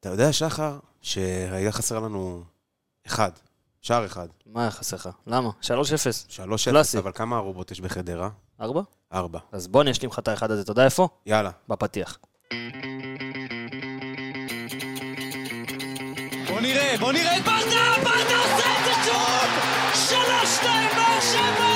אתה יודע, שחר, שהיה חסר לנו אחד, שער אחד. מה היה חסר לך? למה? 3-0. שלוש קלאסי. אפס, אבל כמה ערובות יש בחדרה? 4? ארבע. אז בוא אני אשלים לך את האחד הזה, אתה יודע איפה? יאללה. בפתיח. בוא נראה, בוא נראה את ברדה! ברדה עושה את זה שוב! שלוש, שתיים, באר שבע!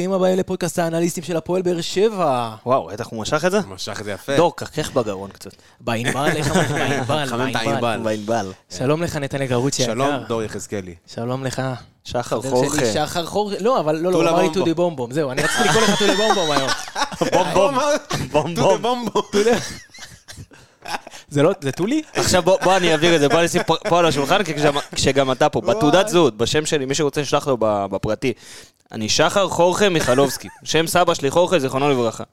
ברוכים הבאים לפודקאסט האנליסטים של הפועל באר שבע. וואו, בטח הוא משך את זה? משך את זה יפה. דור, קחך בגרון קצת. בענבל, איך אמרת? בענבל. בענבל. שלום לך נתניה גרוצ'י היקר. שלום, דור יחזקאלי. שלום לך. שחר חורכה. שחר חור... לא, אבל לא, לא, הוא אמר לי. טודי בומבום. זהו, אני רציתי לקרוא לך טודי בומבום היום. בום בום. זה לא, זה טולי? עכשיו בוא, בוא אני אעביר את זה, בוא אני אשים פה, פה על השולחן, כי כשגם, כשגם אתה פה, בתעודת זהות, בשם שלי, מי שרוצה לשלוח לו ב- בפרטי. אני שחר חורכה מיכלובסקי, שם סבא שלי חורכה, זיכרונו לברכה.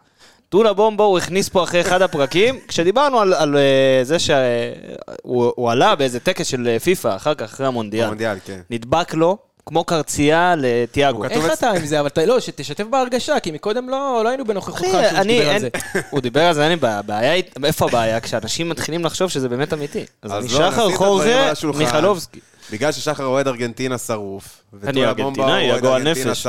טונה בומבו הוא הכניס פה אחרי אחד הפרקים, כשדיברנו על, על אה, זה שהוא הוא עלה באיזה טקס של אה, פיפא, אחר כך, אחרי המונדיאל. המונדיאל, כן. נדבק לו, כמו קרצייה לתיאגו. איך אתה עם זה? אבל לא, שתשתף בהרגשה, כי מקודם לא לא היינו בנוכחותך כשהוא אני, דיבר על זה. הוא דיבר על זה, אין לי בעיה, הבעיה היא, איפה הבעיה? כשאנשים מתחילים לחשוב שזה באמת אמיתי. אז לא, נשים שחר את הדברים חורכה על השולחן. מיכלובסקי. בגלל ששחר אוהד ארגנטינה שרוף. אני ארגנטינאי, הגועל ארגנטינה נפש.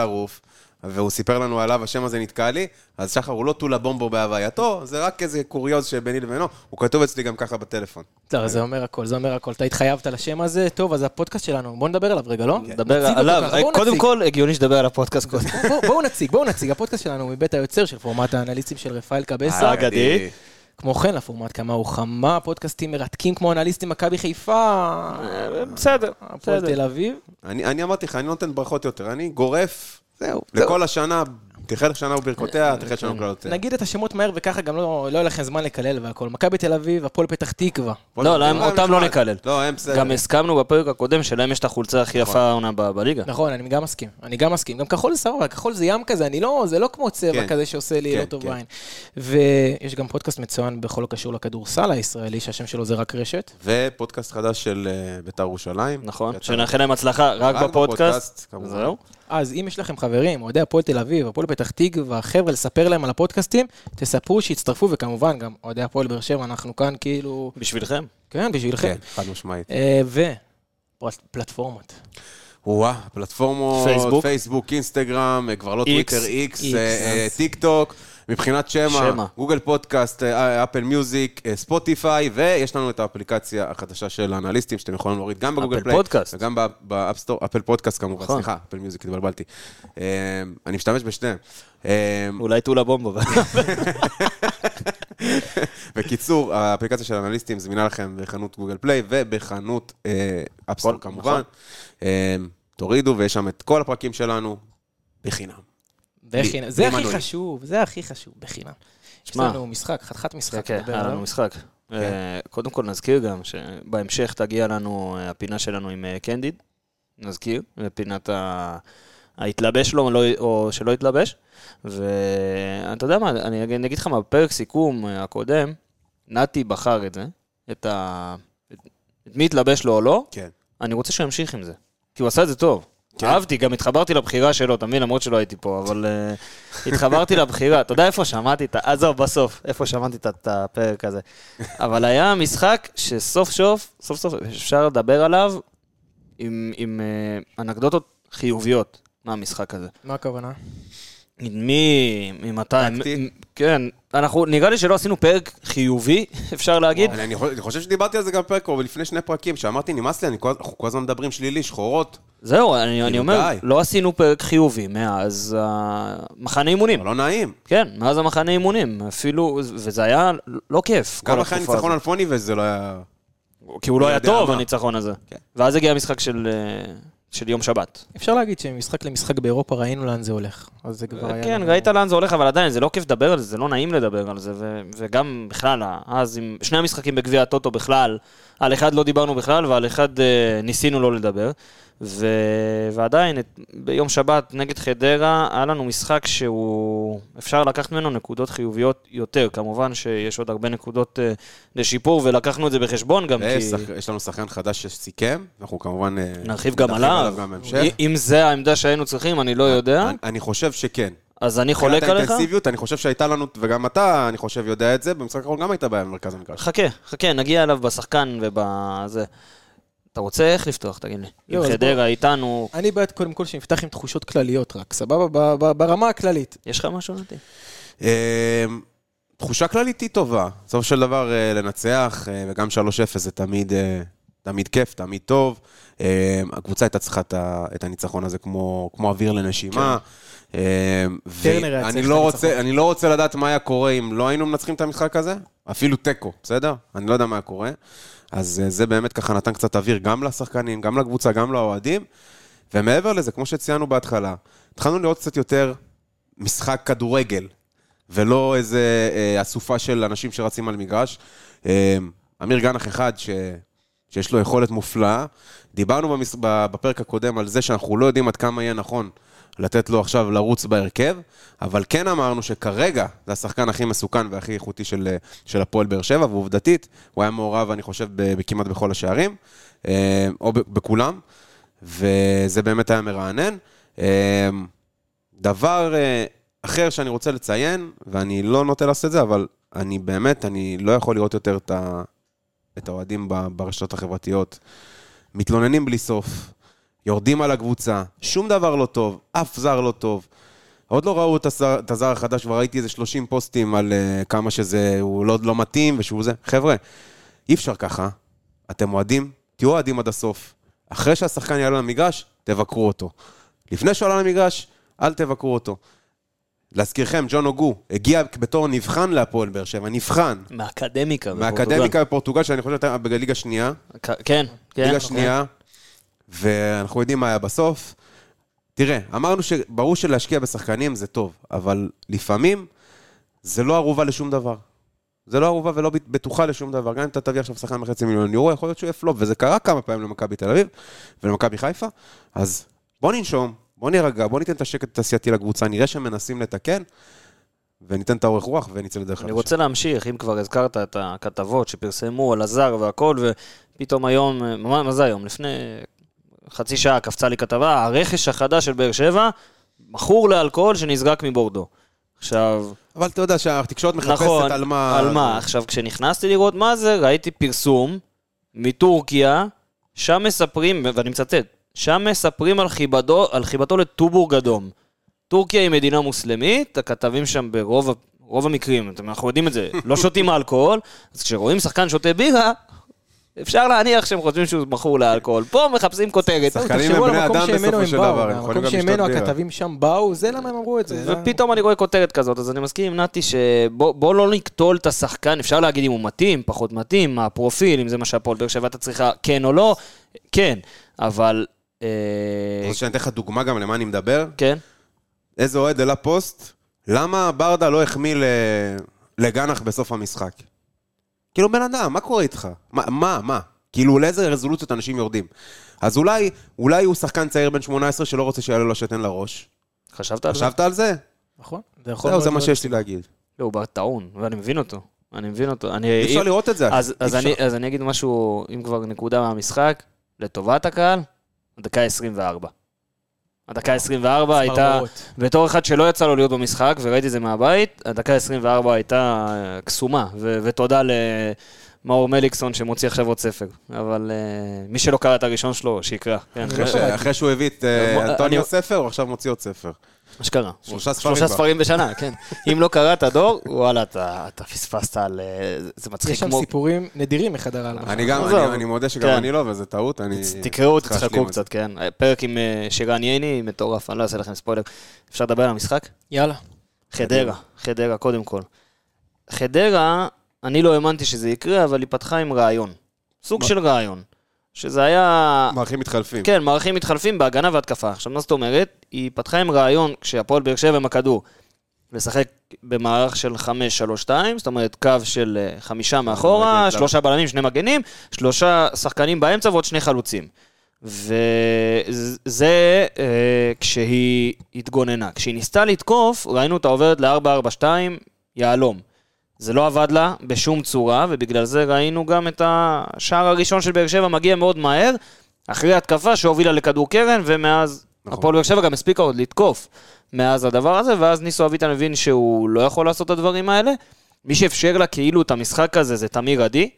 והוא סיפר לנו עליו, השם הזה נתקע לי, אז שחר הוא לא טולה בומבו בהווייתו, זה רק איזה קוריוז שביני לבינו, הוא כתוב אצלי גם ככה בטלפון. לא, זה אומר הכל, זה אומר הכל. אתה התחייבת לשם הזה, טוב, אז הפודקאסט שלנו, בוא נדבר עליו רגע, לא? דבר נציג אותו עליו, קודם. כל, הגיוני שתדבר על הפודקאסט קודם. בואו- נציג, בואו נציג. הפודקאסט שלנו הוא מבית היוצר של פורמט האנליסטים של רפאל קבסה. אגדי. כמו כן, לפורמט כמה הוא חמה, פודקאסטים מרתקים כמו אנליסטים מכבי חיפה. בסדר, הפועל בסדר. תל אביב. אני אני אמרתי לך, אני לא נותן ברכות יותר, אני גורף זהו. לכל השנה, תחל שנה וברכותיה, תחל שנה וברכותיה. נגיד את השמות מהר וככה גם לא לא יהיה לכם זמן לקלל והכל. מכבי תל אביב, הפועל פתח תקווה. לא, אה, אותם לא. נקלל. לא, הם בסדר. גם הסכמנו בפרק הקודם שלהם יש את החולצה הכי יפה העונה בליגה. נכון, אני גם מסכים. אני גם מסכים. גם כחול זה סבבה, כחול זה ים כזה, אני לא, זה לא כמו צבע כן. כזה שעושה לי כן, לא טוב כן. בעין. ויש גם פודקאסט מצוין בכל הקשור לכדורסל הישראלי, שהשם שלו זה רק רשת. ופודקאסט חדש של אה, בית"ר ירושלים. נכון, שנאחל להם הצלחה רק בפודקאסט. זהו. אז אם יש לכם חברים, אוהדי הפועל תל אביב, הפועל פתח תקווה, חבר'ה, לספר להם על הפודקאסטים, תספרו שיצטרפו, וכמובן גם אוהדי הפועל באר שבע, אנחנו כאן כאילו, בשבילכם. כן, בשבילכם. כן, חד משמעית. אה, ופלטפורמות. וואה, פלטפורמות, פייסבוק. פייסבוק, אינסטגרם, אה, כבר לא. טוויטר, איקס, אה, טיק טוק, מבחינת שמע. גוגל פודקאסט, אה, אפל מיוזיק, אה, ספוטיפיי, ויש לנו את האפליקציה החדשה של האנליסטים, שאתם יכולים להוריד גם בגוגל פליי, פודקאסט. וגם ב App Store, אפל פודקאסט כמובן, נכון. סליחה, אפל מיוזיק, התבלבלתי. אה, אני משתמש בשניהם. אולי טולה בומבו. בקיצור, האפליקציה של האנליסטים זמינה לכם בחנות גוגל פליי ובחנות App Store נכון. כמובן. אה, תורידו, ויש שם את כל הפרקים שלנו בחינם. בחינם. זה הכי. חשוב, זה הכי חשוב, בחינם. יש. לנו משחק, חתיכת משחק. כן, היה לנו. משחק. אה, קודם כל נזכיר גם שבהמשך תגיע לנו אה, הפינה שלנו עם אה, קנדיד, נזכיר, פינת ה... ההתלבש לו לא- או שלא התלבש. ואתה יודע מה, אני אגיד- אני אגיד לך מה, בפרק סיכום הקודם, נתי בחר את זה, את ה... את מי התלבש לו או לא, כן. אני רוצה שהוא ימשיך עם זה. כי הוא עשה את זה טוב. כן. אהבתי, גם התחברתי לבחירה שלו, אתה מבין? למרות שלא הייתי פה, אבל uh, התחברתי לבחירה. אתה יודע איפה שמעתי את ה... עזוב, בסוף, איפה שמעתי את הפרק הזה. אבל היה משחק שסוף סוף, סוף סוף אפשר לדבר עליו עם, עם uh, אנקדוטות חיוביות מהמשחק הזה. מה הכוונה? מי... ממתי... מ- כן, אנחנו, נראה לי שלא עשינו פרק חיובי, אפשר להגיד. אני, חושב- שדיברתי על זה גם בפרק, אבל לפני שני פרקים, שאמרתי, נמאס לי, אנחנו כל הזמן מדברים שלילי, שחורות, זהו, אני, אני אומר. לא עשינו פרק חיובי מאז המחנה אימונים. אבל לא נעים. כן, מאז המחנה אימונים, אפילו, וזה היה לא כיף. גם אחרי הניצחון. על פוני, וזה לא היה... כי הוא לא מי היה טוב. הניצחון הזה. כן. ואז הגיע המשחק של, אה, של יום שבת. אפשר להגיד שמשחק למשחק באירופה ראינו לאן זה הולך. אז זה כבר היה... כן, ראית לאן זה הולך, אבל עדיין, זה לא כיף לדבר על זה, זה לא נעים לדבר על זה, ו- וגם בכלל, אז עם שני המשחקים בגביע הטוטו בכלל, על אחד לא דיברנו בכלל, ועל אחד אה, ניסינו לא לדבר. ו- ועדיין, ביום שבת נגד חדרה, היה לנו משחק שהוא, אפשר לקחת ממנו נקודות חיוביות יותר. כמובן שיש עוד הרבה נקודות אה, לשיפור, ולקחנו את זה בחשבון גם, ויש כי... שח- יש לנו שחקן חדש שסיכם, אנחנו כמובן... אה, נרחיב גם עליו. גם. אם זה העמדה שהיינו צריכים, אני לא יודע. אני- אני חושב שכן. אז אני חולק מבחינת עליך. האינטנסיביות, אני חושב שהייתה לנו, וגם אתה, אני חושב, יודע את זה, במשחק האחרון גם הייתה בעיה במרכז המגרש. חכה, חכה, נגיע אליו בשחקן ובזה. אתה רוצה איך לפתוח, תגיד לי? לא, עם אז חדרה איתנו, אני בעד קודם כל שנפתח עם תחושות כלליות רק, סבבה? ברמה הכללית. יש לך משהו נתי? אה, תחושה כללית היא טובה. בסופו של דבר, אה, לנצח, אה, וגם 3-0 זה תמיד, אה, תמיד כיף, תמיד טוב. אה, הקבוצה הייתה צריכה את הניצחון הזה כמו כמו אוויר לנשימה. היה ואני צריך את לא. רוצה- אני לא רוצה לדעת מה היה קורה אם לא היינו מנצחים את המשחק הזה, אפילו תיקו, בסדר? אני לא יודע מה היה קורה. אז אה, זה באמת ככה נתן קצת אוויר גם לשחקנים, גם לקבוצה, גם לאוהדים. ומעבר לזה, כמו שציינו בהתחלה, התחלנו לראות קצת יותר משחק כדורגל, ולא איזה אה, אסופה של אנשים שרצים על מגרש. אה, אמיר גנח אחד, ש... שיש לו יכולת מופלאה. דיברנו במס... בפרק הקודם על זה שאנחנו לא יודעים עד כמה יהיה נכון לתת לו עכשיו לרוץ בהרכב, אבל כן אמרנו שכרגע זה השחקן הכי מסוכן והכי איכותי של, אה, של הפועל באר שבע, ועובדתית, הוא היה מעורב, אני חושב, כמעט בכל השערים, אה, או בכולם, וזה באמת היה מרענן. אה, דבר אחר שאני רוצה לציין, ואני לא נוטה לעשות את זה, אבל אני באמת, אני לא יכול לראות יותר את, האוהדים ברשתות החברתיות. מתלוננים בלי סוף, יורדים על הקבוצה, שום דבר לא טוב, אף זר לא טוב. עוד לא ראו את הזר, החדש, כבר ראיתי איזה 30 פוסטים על uh, כמה שזה, הוא לא, לא מתאים ושהוא זה. חבר'ה, אי אפשר ככה. אתם אוהדים, תהיו אוהדים עד הסוף. אחרי שהשחקן יעלה למגרש, תבקרו אותו. לפני שהוא עלה למגרש, אל תבקרו אותו. להזכירכם, ג'ון אוגו הגיע בתור נבחן להפועל באר שבע, נבחן. מהאקדמיקה. בפורטוגל. מהאקדמיקה בפורטוגל, שאני חושב שהייתה בליגה שנייה. כן, כן. ליגה אוקיי. שנייה, ואנחנו יודעים מה היה בסוף. תראה, אמרנו שברור שלהשקיע בשחקנים זה טוב, אבל לפעמים זה לא ערובה לשום דבר. זה לא ערובה ולא בטוחה לשום דבר. גם אם אתה תביא עכשיו שחקן בחצי מיליון יורו, יכול להיות שהוא יהיה פלופ, וזה קרה כמה פעמים למכבי תל אביב ולמכבי חיפה. אז בוא ננשום, בוא נירגע, בוא ניתן את השקט התעשייתי לקבוצה, נראה שהם מנסים לתקן, וניתן את האורך רוח ונצא לדרך אני. רוצה להמשיך, אם כבר הזכרת את הכתבות שפרסמו על הזר והכל, ופתאום היום, מה זה היום? לפני חצי שעה קפצה לי כתבה, הרכש החדש של באר שבע, מכור לאלכוהול שנזרק מבורדו. עכשיו, אבל אתה יודע שהתקשורת מחפשת נכון, על מה... על מה? עכשיו, כשנכנסתי לראות מה זה, ראיתי פרסום מטורקיה, שם מספרים, ואני מצטט, שם מספרים על, חיבדו, על חיבתו לטובורג אדום. טורקיה היא מדינה מוסלמית, הכתבים שם ברוב רוב המקרים, אנחנו יודעים את זה, לא שותים אלכוהול, אז כשרואים שחקן שותה בירה, אפשר להניח שהם חושבים שהוא מכור לאלכוהול. פה מחפשים כותרת. שחקנים הם בני המקום אדם שממנו בסופו של דבר, הם יכולים המקום גם לשתות שממנו בירה. הכתבים שם באו, זה למה הם אמרו את זה. ופתאום אני רואה כותרת כזאת, אז אני מסכים עם נתי שבוא בוא לא נקטול את השחקן, אפשר להגיד אם הוא מתאים, פחות מתאים, מה הפרופיל, אם זה מה שהפועל באר שבע אתה צריכה, כן או לא, כן, אבל... אתה רוצה שאני אתן לך דוגמה גם למה אני מדבר? כן, איזה אוהד העלה פוסט, למה ברדה לא החמיא לגנח בסוף המשחק? כאילו, בן אדם, מה קורה איתך? מה, מה, מה? כאילו, לאיזה רזולוציות אנשים יורדים? אז אולי, אולי הוא שחקן צעיר בן 18 שלא רוצה שיעלה לו שתן לראש. חשבת על זה? חשבת על זה? נכון. זהו, זה מה. שיש לי להגיד. לא, הוא טעון, ואני מבין אותו. אני מבין אותו. אני, אי אפשר אם- לראות את זה. אז, אז, אפשר. אני, אז אני אגיד משהו, אם כבר נקודה מהמשחק, לטובת הקהל, הדקה 24. הדקה 24 הייתה. בתור אחד שלא יצא לו להיות במשחק, וראיתי את זה מהבית, הדקה 24 הייתה אה, קסומה, ו- ותודה למאור מליקסון שמוציא עכשיו עוד ספר. אבל אה, מי שלא קרא את הראשון שלו, שיקרא. כן, אחרי ש- אחרי שהוא הביא את אה, אנטוניו אני- ספר, הוא עכשיו מוציא עוד ספר. אשכרה. שלושה ספרים שלושה. ספרים בשנה, כן. אם לא קראת דור, וואלה, אתה אתה פספסת על... אה, זה מצחיק יש שם כמו... סיפורים נדירים מחדר ההלבשה. אני גם. אני- אני מודה שגם כן. אני לא, וזו טעות, אני... תקראו, תצחקו. קצת, כן. פרק עם אה, שירן ייני, מטורף, אני לא אעשה לכם ספוילר. אפשר לדבר על המשחק? יאללה. חדרה, חדרה, קודם כל. חדרה, אני לא האמנתי שזה יקרה, אבל היא פתחה עם רעיון. סוג של רעיון. שזה היה... מערכים מתחלפים. כן, מערכים מתחלפים בהגנה והתקפה. עכשיו, מה זאת אומרת? היא פתחה עם רעיון, כשהפועל באר שבע עם הכדור, לשחק במערך של 5-3-2, זאת אומרת, קו של אה, חמישה מאחורה, מגן, שלושה בלמים, שני מגנים, שלושה שחקנים באמצע ועוד שני חלוצים. וזה אה, כשהיא התגוננה. כשהיא ניסתה לתקוף, ראינו אותה עוברת ל-4-4-2, יהלום. זה לא עבד לה בשום צורה, ובגלל זה ראינו גם את השער הראשון של באר שבע מגיע מאוד מהר, אחרי התקפה שהובילה לכדור קרן, ומאז נכון. הפועל באר שבע גם הספיקה עוד לתקוף מאז הדבר הזה, ואז ניסו אביטן הבין שהוא לא יכול לעשות את הדברים האלה. מי שאפשר לה כאילו את המשחק הזה זה תמיר עדי,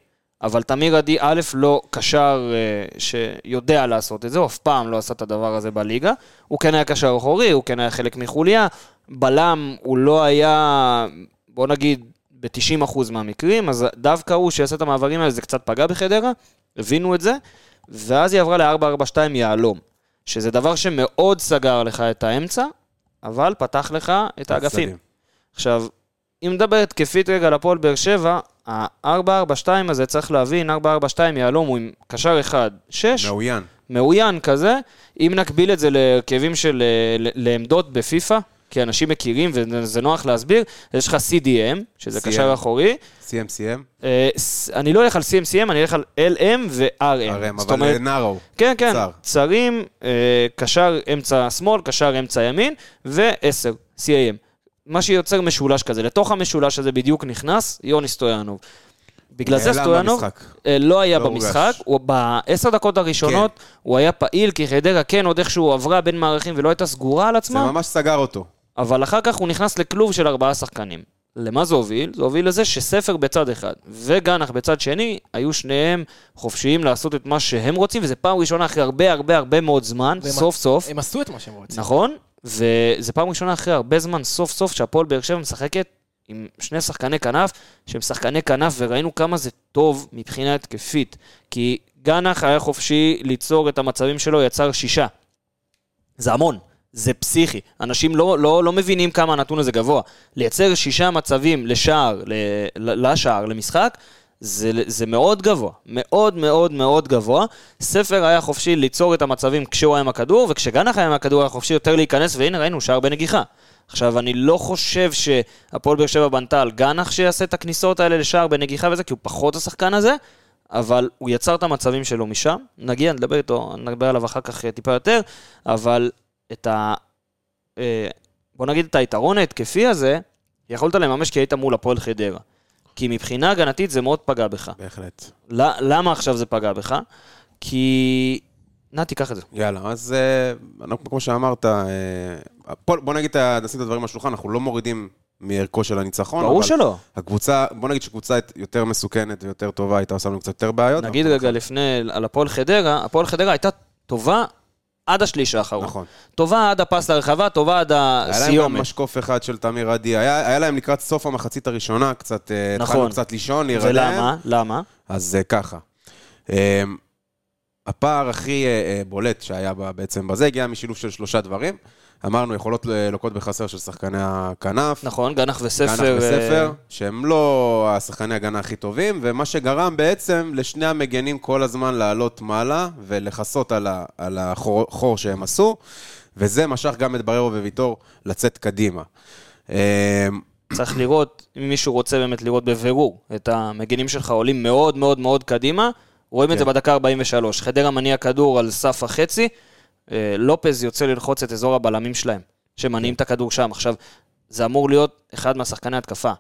אבל תמיר עדי א' לא קשר אה, שיודע לעשות את זה, הוא אף פעם לא עשה את הדבר הזה בליגה. הוא כן היה קשר אחורי, הוא כן היה חלק מחוליה. בלם הוא לא היה, בוא נגיד, ב-90% מהמקרים, אז דווקא הוא שיעשה את המעברים האלה, זה קצת פגע בחדרה, הבינו את זה, ואז היא עברה ל-442 יהלום, שזה דבר שמאוד סגר לך את האמצע, אבל פתח לך את האגפים. עכשיו, אם נדבר התקפית רגע על הפועל באר שבע, ה-442 הזה, צריך להבין, 442 יהלום הוא עם קשר אחד, 6, מאוין. מאוין כזה, אם נקביל את זה להרכבים של, אה, לעמדות בפיפא, כי אנשים מכירים וזה נוח להסביר, יש לך CDM, שזה. קשר אחורי, CMCM, אה, אני לא אלך על CMCM, אני אלך על LM ו-RM. RM, אבל נארו. כן, כן, קצר. צרים, אה, קשר אמצע שמאל, קשר אמצע ימין, ו-10, CAM. מה שיוצר משולש כזה. לתוך המשולש הזה בדיוק נכנס יוני סטויאנוב. בגלל זה סטויאנוב. אה, לא היה לא במשחק. הוא בעשר דקות הראשונות הוא היה פעיל, כי חדרה כן עוד איכשהו עברה בין מערכים ולא הייתה סגורה על זה עצמה, ממש סגר אותו. אבל אחר כך הוא נכנס לכלוב של ארבעה שחקנים. למה זה הוביל? זה הוביל לזה שספר בצד אחד וגנח בצד שני, היו שניהם חופשיים לעשות את מה שהם רוצים, וזו פעם ראשונה אחרי הרבה הרבה הרבה מאוד זמן, סוף סוף, הם עשו את מה שהם רוצים. נכון? וזו פעם ראשונה אחרי הרבה זמן, סוף סוף, שהפועל באר שבע משחקת עם שני שחקני כנף, שהם שחקני כנף, וראינו כמה זה טוב מבחינה התקפית. כי גנח היה חופשי ליצור את המצבים שלו, יצר שישה. זה המון, זה פסיכי. אנשים לא, לא, לא מבינים כמה הנתון הזה גבוה. לייצר שישה מצבים לשער, ל, לשער, למשחק, זה, זה מאוד גבוה. מאוד מאוד מאוד גבוה. ספר היה חופשי ליצור את המצבים כשהוא היה עם הכדור, וכשגנח היה עם הכדור היה חופשי יותר להיכנס, והנה ראינו שער בנגיחה. עכשיו, אני לא חושב שהפועל באר שבע בנתה על גנח שיעשה את הכניסות האלה לשער בנגיחה וזה, כי הוא פחות השחקן הזה, אבל הוא יצר את המצבים שלו משם. נגיע, נדבר איתו, נדבר עליו אחר כך אה, טיפה יותר, אבל את ה... אה, בוא נגיד את היתרון ההתקפי הזה, יכולת לממש כי היית מול הפועל חדרה. כי מבחינה הגנתית זה מאוד פגע בך. בהחלט. ל- למה עכשיו זה פגע בך? כי... נתי, קח את זה. יאללה, אז אה, אנחנו, כמו שאמרת, אה, בוא נגיד, נשים את הדברים על השולחן, אנחנו לא מורידים מערכו של הניצחון. ברור שלא. הקבוצה, בוא נגיד שקבוצה יותר מסוכנת ויותר טובה, הייתה עושה לנו קצת יותר בעיות. נגיד רגע לפני, על הפועל חדרה, הפועל חדרה הייתה טובה עד השליש האחרון. נכון. טובה עד הפס לרחבה, טובה עד היה להם גם הסיומת. משקוף אחד של תמיר עדי, היה, היה להם לקראת סוף המחצית הראשונה, קצת, אה, נכון. התחלנו קצת לישון, להירדם. ולמה? למה? אז אה, ככה. אה, הפער הכי אה, בולט שהיה בעצם בזה, הגיע משילוב של שלושה דברים. אמרנו, יכולות אה, לוקות בחסר של שחקני הכנף. נכון, גנח וספר. גנח אה, וספר, שהם לא השחקני הגנה הכי טובים, ומה שגרם בעצם לשני המגנים כל הזמן לעלות מעלה ולכסות על, ה, על החור חור שהם עשו, וזה משך גם את בררו וויטור לצאת קדימה. אה, צריך לראות, אם מישהו רוצה באמת לראות בבירור את המגינים שלך עולים מאוד מאוד מאוד קדימה, רואים את זה כן. בדקה 43. חדרה מניע כדור על סף החצי, אה, לופז יוצא ללחוץ את אזור הבלמים שלהם, שמניעים את הכדור שם. עכשיו, זה אמור להיות אחד מהשחקני התקפה.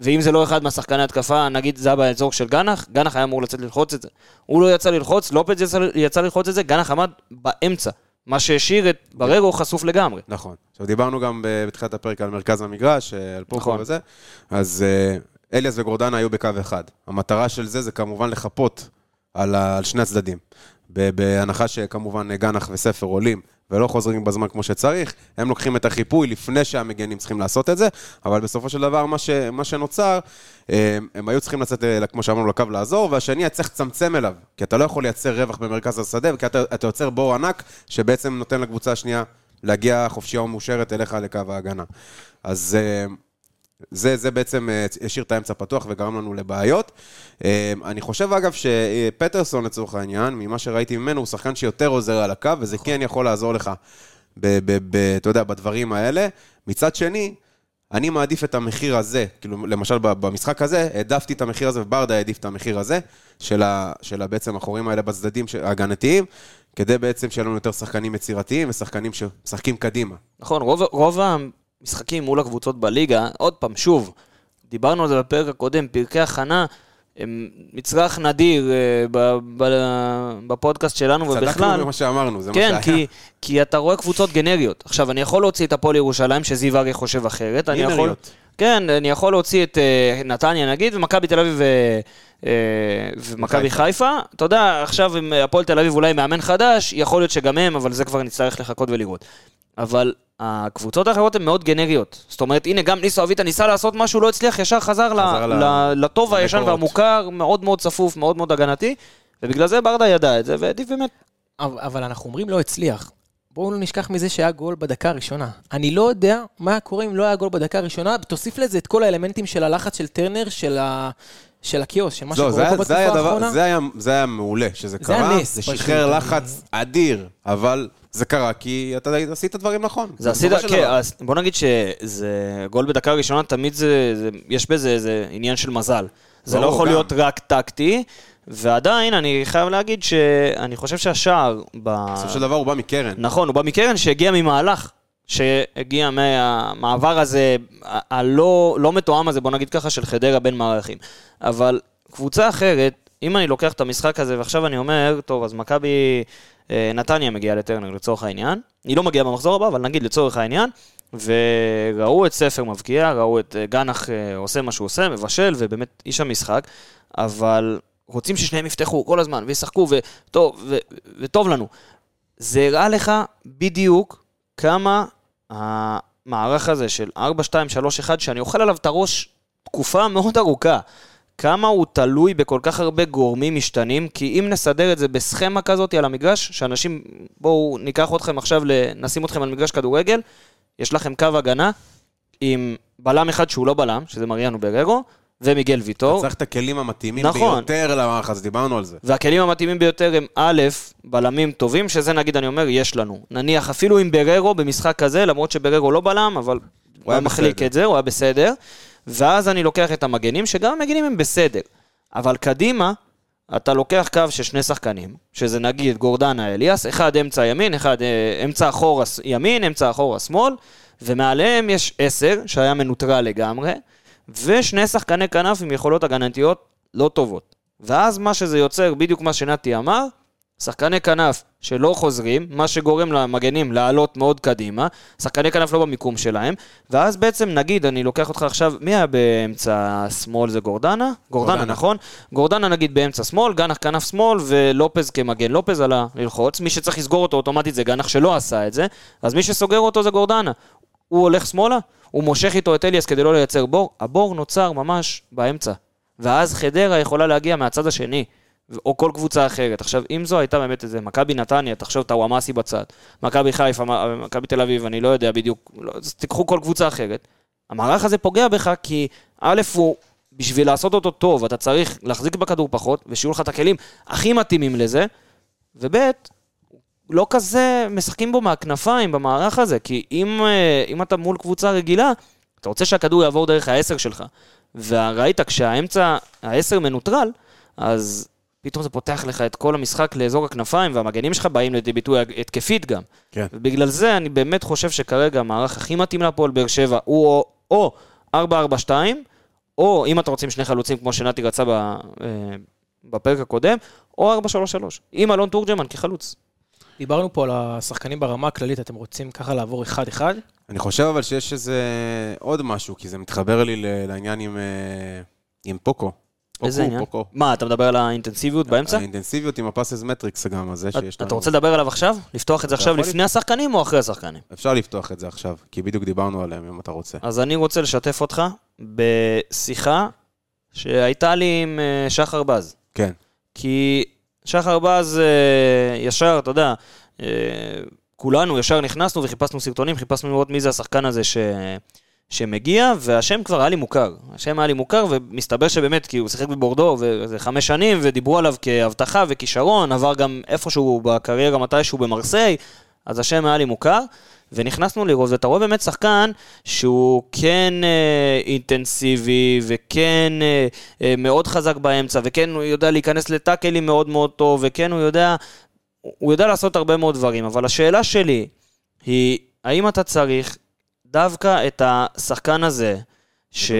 ואם זה לא אחד מהשחקני התקפה, נגיד זה היה באזור של גנח, גנח היה אמור לצאת ללחוץ את זה. הוא לא יצא ללחוץ, לופז יצא, יצא ללחוץ את זה, גנח עמד באמצע. מה שהשאיר את בררו חשוף לגמרי. נכון. עכשיו, דיברנו גם בתחילת הפרק על מרכז המגרש, אה, על פופו נכון. וזה, אז אה, אליאס וגורדנה היו בקו אחד. המטרה של זה זה כמובן לחפות על, על שני הצדדים. בהנחה שכמובן גנח וספר עולים ולא חוזרים בזמן כמו שצריך, הם לוקחים את החיפוי לפני שהמגנים צריכים לעשות את זה, אבל בסופו של דבר מה, ש, מה שנוצר, אה, הם היו צריכים לצאת, אה, כמו שאמרנו, לקו לעזור, והשני היה צריך לצמצם אליו, כי אתה לא יכול לייצר רווח במרכז השדה, כי אתה, אתה יוצר בור ענק, שבעצם נותן לקבוצה השנייה להגיע חופשייה ומאושרת אליך לקו ההגנה. אז אה, זה, זה בעצם אה, השאיר את האמצע פתוח וגרם לנו לבעיות. אה, אני חושב, אגב, שפטרסון, לצורך העניין, ממה שראיתי ממנו, הוא שחקן שיותר עוזר על הקו, וזה כן יכול לעזור לך, ב- ב- ב- אתה יודע, בדברים האלה. מצד שני, אני מעדיף את המחיר הזה, כאילו, למשל במשחק הזה, העדפתי את המחיר הזה, וברדה העדיף את המחיר הזה, של, ה, של ה, בעצם החורים האלה בצדדים ההגנתיים, כדי בעצם שיהיה לנו יותר שחקנים יצירתיים ושחקנים שמשחקים קדימה. נכון, רוב, רוב המשחקים מול הקבוצות בליגה, עוד פעם, שוב, דיברנו על זה בפרק הקודם, פרקי הכנה הם מצרך נדיר אה, ב, ב, בפודקאסט שלנו צדקנו ובכלל. במה שאמרנו, זה מה כן, שהיה. כי, כי אתה רואה קבוצות גנריות. עכשיו, אני יכול להוציא את הפועל ירושלים, שזיו אריה חושב אחרת. אני יכול. כן, אני יכול להוציא את אה, נתניה נגיד, ומכבי תל אביב ו- אה, ומכבי וחיפה. חיפה. אתה יודע, עכשיו עם הפועל תל אביב אולי מאמן חדש, יכול להיות שגם הם, אבל זה כבר נצטרך לחכות ולראות. אבל הקבוצות האחרות הן מאוד גנריות. זאת אומרת, הנה, גם ניסו אביטה ניסה לעשות משהו, לא הצליח, ישר חזר, ל- חזר ל- ל- לטוב הישן. והמוכר, מאוד מאוד צפוף, מאוד מאוד הגנתי, ובגלל זה ברדה ידע את זה, והעדיף באמת אבל אבל אנחנו אומרים לא הצליח. בואו לא נשכח מזה שהיה גול בדקה הראשונה. אני לא יודע מה קורה אם לא היה גול בדקה הראשונה, תוסיף לזה את כל האלמנטים של הלחץ של טרנר, של, ה... של הקיוס, של מה שקורה לא, זה פה זה בתקופה האחרונה. זה היה- זה מעולה שזה זה קרה, זה פשוט. שחרר לחץ אדיר, אבל זה קרה כי אתה עשית דברים נכון. זה עשית, כן. אז בוא נגיד שזה גול בדקה ראשונה, תמיד זה, זה יש בזה איזה עניין של מזל. זה לא יכול גם. להיות רק טקטי, ועדיין אני חייב להגיד שאני חושב שהשער. בסופו של דבר הוא בא מקרן. נכון, הוא בא מקרן שהגיע ממהלך, שהגיע מהמעבר הזה, הלא לא מתואם הזה, בוא נגיד ככה, של חדרה בין מערכים. אבל קבוצה אחרת, אם אני לוקח את המשחק הזה ועכשיו אני אומר, טוב, אז מכבי נתניה מגיעה לטרנר לצורך העניין, היא לא מגיעה במחזור הבא, אבל נגיד לצורך העניין, וראו את ספר מבקיע, ראו את אה, גנח אה, עושה מה שהוא עושה, מבשל, ובאמת איש המשחק, אבל רוצים ששניהם יפתחו כל הזמן וישחקו, וטוב, ו- וטוב לנו. זה הראה לך בדיוק כמה המערך הזה של 4, 2, 3, 1, שאני אוכל עליו את הראש תקופה מאוד ארוכה, כמה הוא תלוי בכל כך הרבה גורמים משתנים, כי אם נסדר את זה בסכמה כזאת על המגרש, שאנשים, בואו ניקח אתכם עכשיו, נשים אתכם על מגרש כדורגל, יש לכם קו הגנה עם בלם אחד שהוא לא בלם, שזה מריאנו בררו, ומיגל אתה ויטור. צריך את הכלים המתאימים נכון. ביותר למערך הזה, דיברנו על זה. והכלים המתאימים ביותר הם א', בלמים טובים, שזה נגיד אני אומר, יש לנו. נניח אפילו עם בררו במשחק כזה, למרות שבררו לא בלם, אבל הוא היה מחליק בסדר. את זה, הוא היה בסדר. ואז אני לוקח את המגנים, שגם המגנים הם בסדר. אבל קדימה, אתה לוקח קו של שני שחקנים, שזה נגיד גורדנה אליאס, אחד אמצע ימין, אחד אה, אמצע אחורה ימין, אמצע אחורה שמאל, ומעליהם יש עשר, שהיה מנוטרל לגמרי, ושני שחקני כנף עם יכולות הגנתיות לא טובות. ואז מה שזה יוצר, בדיוק מה שנתי אמר, שחקני כנף שלא חוזרים, מה שגורם למגנים לעלות מאוד קדימה, שחקני כנף לא במיקום שלהם, ואז בעצם נגיד, אני לוקח אותך עכשיו, מי היה באמצע שמאל זה גורדנה? גורדנה, גורדנה. נכון? גורדנה נגיד באמצע שמאל, גנח כנף שמאל ולופז כמגן. לופז עלה ללחוץ, מי שצריך לסגור אותו אוטומטית זה גנח שלא עשה את זה, אז מי שסוגר אותו זה גורדנה. הוא הולך שמאלה, הוא מושך איתו את אליאס כדי לא לייצר בור, הבור נוצר ממש באמצע. ואז חדרה יכולה להגיע מהצד השני, או כל קבוצה אחרת. עכשיו, אם זו הייתה באמת איזה מכבי נתניה, תחשוב טוואמאסי בצד, מכבי חיפה, מכבי תל אביב, אני לא יודע בדיוק, לא, אז תיקחו כל קבוצה אחרת. המערך הזה פוגע בך כי א', הוא, בשביל לעשות אותו טוב, אתה צריך להחזיק בכדור פחות, ושיהיו לך את הכלים הכי מתאימים לזה, וב', לא כזה משחקים בו מהכנפיים במערך הזה, כי אם, אה, אם אתה מול קבוצה רגילה, אתה רוצה שהכדור יעבור דרך העשר שלך. וראית, כשהאמצע, העשר מנוטרל, אז פתאום זה פותח לך את כל המשחק לאזור הכנפיים, והמגנים שלך באים לידי ביטוי התקפית גם. כן. ובגלל זה אני באמת חושב שכרגע המערך הכי מתאים להפועל באר שבע הוא או, או 4-4-2, או אם אתם רוצים שני חלוצים כמו שנתי רצה ב, אה, בפרק הקודם, או 4-3-3, עם אלון תורג'מן כחלוץ. דיברנו פה על השחקנים ברמה הכללית, אתם רוצים ככה לעבור אחד-אחד? אני חושב אבל שיש איזה עוד משהו, כי זה מתחבר לי לעניין עם, אה, עם פוקו. איזה עניין? פוקו. מה, אתה מדבר על האינטנסיביות באמצע? האינטנסיביות עם הפאסס מטריקס גם הזה שיש לנו. אתה רוצה לדבר עליו עכשיו? לפתוח את זה עכשיו לפני השחקנים או אחרי השחקנים? אפשר לפתוח את זה עכשיו, כי בדיוק דיברנו עליהם, אם אתה רוצה. אז אני רוצה לשתף אותך בשיחה שהייתה לי עם אה, שחר בז. כן. כי שחר בז אה, ישר, אתה יודע, אה, כולנו ישר נכנסנו וחיפשנו סרטונים, חיפשנו לראות מי זה השחקן הזה ש... שמגיע, והשם כבר היה לי מוכר. השם היה לי מוכר, ומסתבר שבאמת, כי הוא שיחק בבורדו, וזה חמש שנים, ודיברו עליו כהבטחה וכישרון, עבר גם איפשהו בקריירה מתישהו במרסיי, אז השם היה לי מוכר. ונכנסנו לראות, ואתה רואה באמת שחקן שהוא כן אה, אינטנסיבי, וכן אה, אה, מאוד חזק באמצע, וכן הוא יודע להיכנס לטאקלים מאוד מאוד טוב, וכן הוא יודע, הוא יודע לעשות הרבה מאוד דברים, אבל השאלה שלי היא, האם אתה צריך דווקא את השחקן הזה, שהוא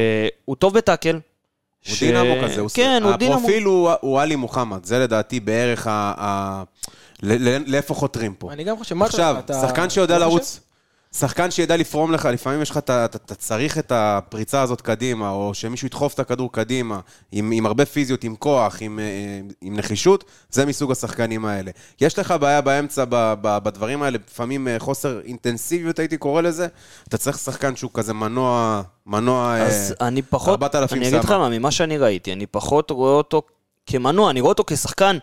טוב בטאקל, הוא דינמו כזה, הוא כן, הוא דינמו. הפרופיל הוא- הוא עלי מוחמד, זה לדעתי בערך ה... ה- ל- ל- לאיפה חותרים פה. אני גם חושב, מה אתה- עכשיו, שחקן שיודע לרוץ, שחקן שידע לפרום לך, לפעמים יש לך, אתה, אתה, אתה צריך את הפריצה הזאת קדימה, או שמישהו ידחוף את הכדור קדימה, עם, עם הרבה פיזיות, עם כוח, עם, אה, עם נחישות, זה מסוג השחקנים האלה. יש לך בעיה באמצע ב, ב, בדברים האלה, לפעמים אה, חוסר אינטנסיביות הייתי קורא לזה, אתה צריך שחקן שהוא כזה מנוע, מנוע... אז אה, אני פחות, 4,000 אני אגיד לך. מה, ממה שאני ראיתי, אני פחות רואה אותו כמנוע, אני רואה אותו כשחקן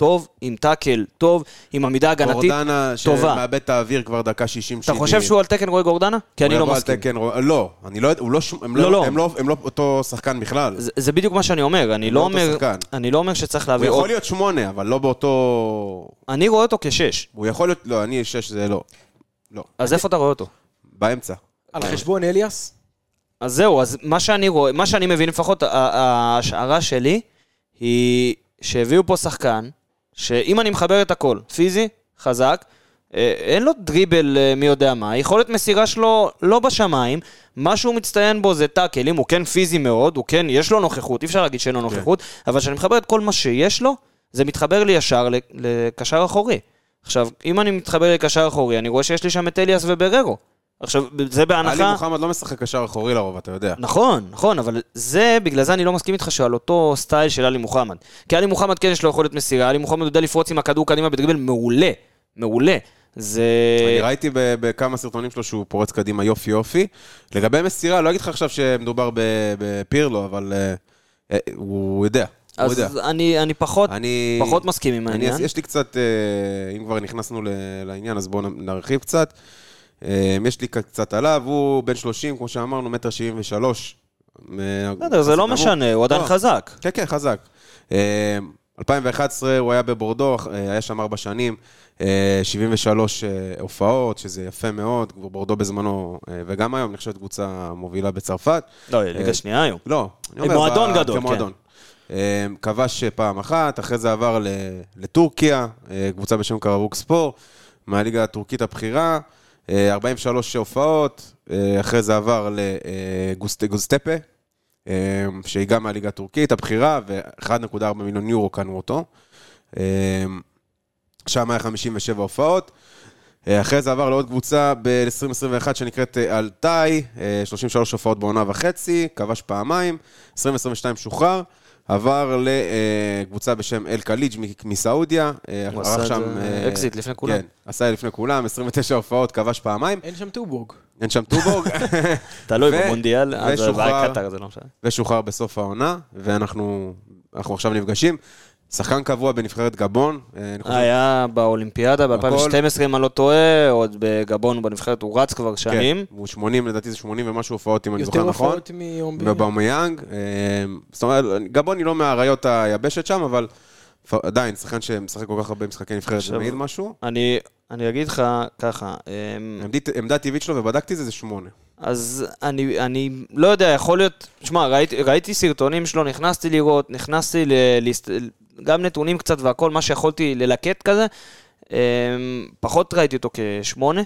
טוב, עם טאקל טוב, עם עמידה הגנתית גורדנה טובה. שמאבד את האוויר כבר דקה 60-70. אתה חושב שהוא על תקן רועי גורדנה? כי אני הוא לא מסכים. תקן לא, אני לא יודע, הוא לא, הם לא, לא, לא. הם לא, הם לא אותו שחקן בכלל. זה, זה בדיוק מה שאני אומר, אני לא לא אומר. אני לא אומר שצריך הוא להביא יכול עוד... להיות שמונה, אבל לא באותו... אני רואה אותו כשש, הוא יכול להיות, לא, אני שש זה לא. לא. אז איפה אתה רואה אותו? באמצע. על חשבון אליאס? אז זהו, אז מה שאני רואה, מה שאני מבין לפחות, ההשערה שלי היא שהביאו פה שחקן, שאם אני מחבר את הכל, פיזי, חזק, אה, אין לו דריבל אה, מי יודע מה, יכולת מסירה שלו לא בשמיים, מה שהוא מצטיין בו זה טאקל, אם הוא כן פיזי מאוד, הוא כן, יש לו נוכחות, אי אפשר להגיד שאין לו נוכחות, אבל כשאני מחבר את כל מה שיש לו, זה מתחבר לי ישר לקשר אחורי. עכשיו, אם אני מתחבר לקשר אחורי, אני רואה שיש לי שם את אליאס ובררו. עכשיו, זה בהנחה... עלי מוחמד לא משחק קשר אחורי לרוב, אתה יודע. נכון, נכון, אבל זה, בגלל זה אני לא מסכים איתך שעל אותו סטייל של עלי מוחמד. כי עלי מוחמד כן יש לו יכולת מסירה, עלי מוחמד יודע לפרוץ עם הכדור קדימה בדריבל מעולה, מעולה. זה... אני ראיתי בכמה סרטונים שלו שהוא פורץ קדימה יופי יופי. לגבי מסירה, לא אגיד לך עכשיו שמדובר בפירלו, אבל אה, אה, הוא יודע. הוא יודע. אז אני, אני פחות, אני... פחות מסכים עם אני, העניין. יש לי קצת, אה, אם כבר נכנסנו לעניין, אז בואו נרחיב קצת. אה, יש לי קצת עליו, הוא בן 30, כמו שאמרנו, מטר 73. בסדר, זה לא משנה, הוא עדיין לא. חזק. כן, כן, חזק. אה, 2011 הוא היה בבורדו, אה, היה שם ארבע שנים, אה, 73 אה, הופעות, שזה יפה מאוד, בורדו בזמנו, אה, וגם היום נחשבת קבוצה מובילה בצרפת. לא, ליגה שנייה היום. לא. מועדון גדול, כן. כמועדון. אה, כבש פעם אחת, אחרי זה עבר לטורקיה, אה, קבוצה בשם קרבוק ספור, מהליגה הטורקית הבכירה, אה, 43 הופעות, אה, אחרי זה עבר לגוסטפה, שהיא גם מהליגה הטורקית הבכירה, ו-1.4 מיליון יורו קנו אותו. אה, שם היה 57 הופעות. אה, אחרי זה עבר לעוד קבוצה ב-2021 שנקראת אה, אלטאי, אה, 33 הופעות בעונה וחצי, כבש פעמיים, 2022 שוחרר, עבר לקבוצה בשם אל קליג' מ- מסעודיה. אה, הוא עשה את שם, זה אה, אקזיט לפני כולם. כן, עשה את זה לפני כולם, 29 הופעות, כבש פעמיים, אין שם טובורג. אין שם טובורג, תלוי במונדיאל, אז. קטאר, זה לא משנה. ושוחרר בסוף העונה, ואנחנו אנחנו עכשיו נפגשים. שחקן קבוע בנבחרת גבון, אה, היה באולימפיאדה ב-2012, אם אני לא טועה, עוד בגבון בנבחרת, הוא רץ כבר שנים. כן, הוא 80, לדעתי זה 80 ומשהו הופעות, אם אני זוכר יותר נכון. הופעות מיום ב... אובמיאנג. אה, זאת אומרת, גבון היא לא מהאריות היבשת שם, אבל עדיין, שחקן שמשחק כל כך הרבה משחקי נבחרת, זה מעיד משהו. אני, אני אגיד לך ככה, אמ, עמדה טבעית שלו, ובדקתי זה, זה שמונה. אז אני, אני לא יודע, יכול להיות, שמע, ראיתי, ראיתי סרטונים שלו, נכנסתי לראות, נכנסתי ל... גם נתונים קצת והכל, מה שיכולתי ללקט כזה, אמ, פחות ראיתי אותו כשמונה.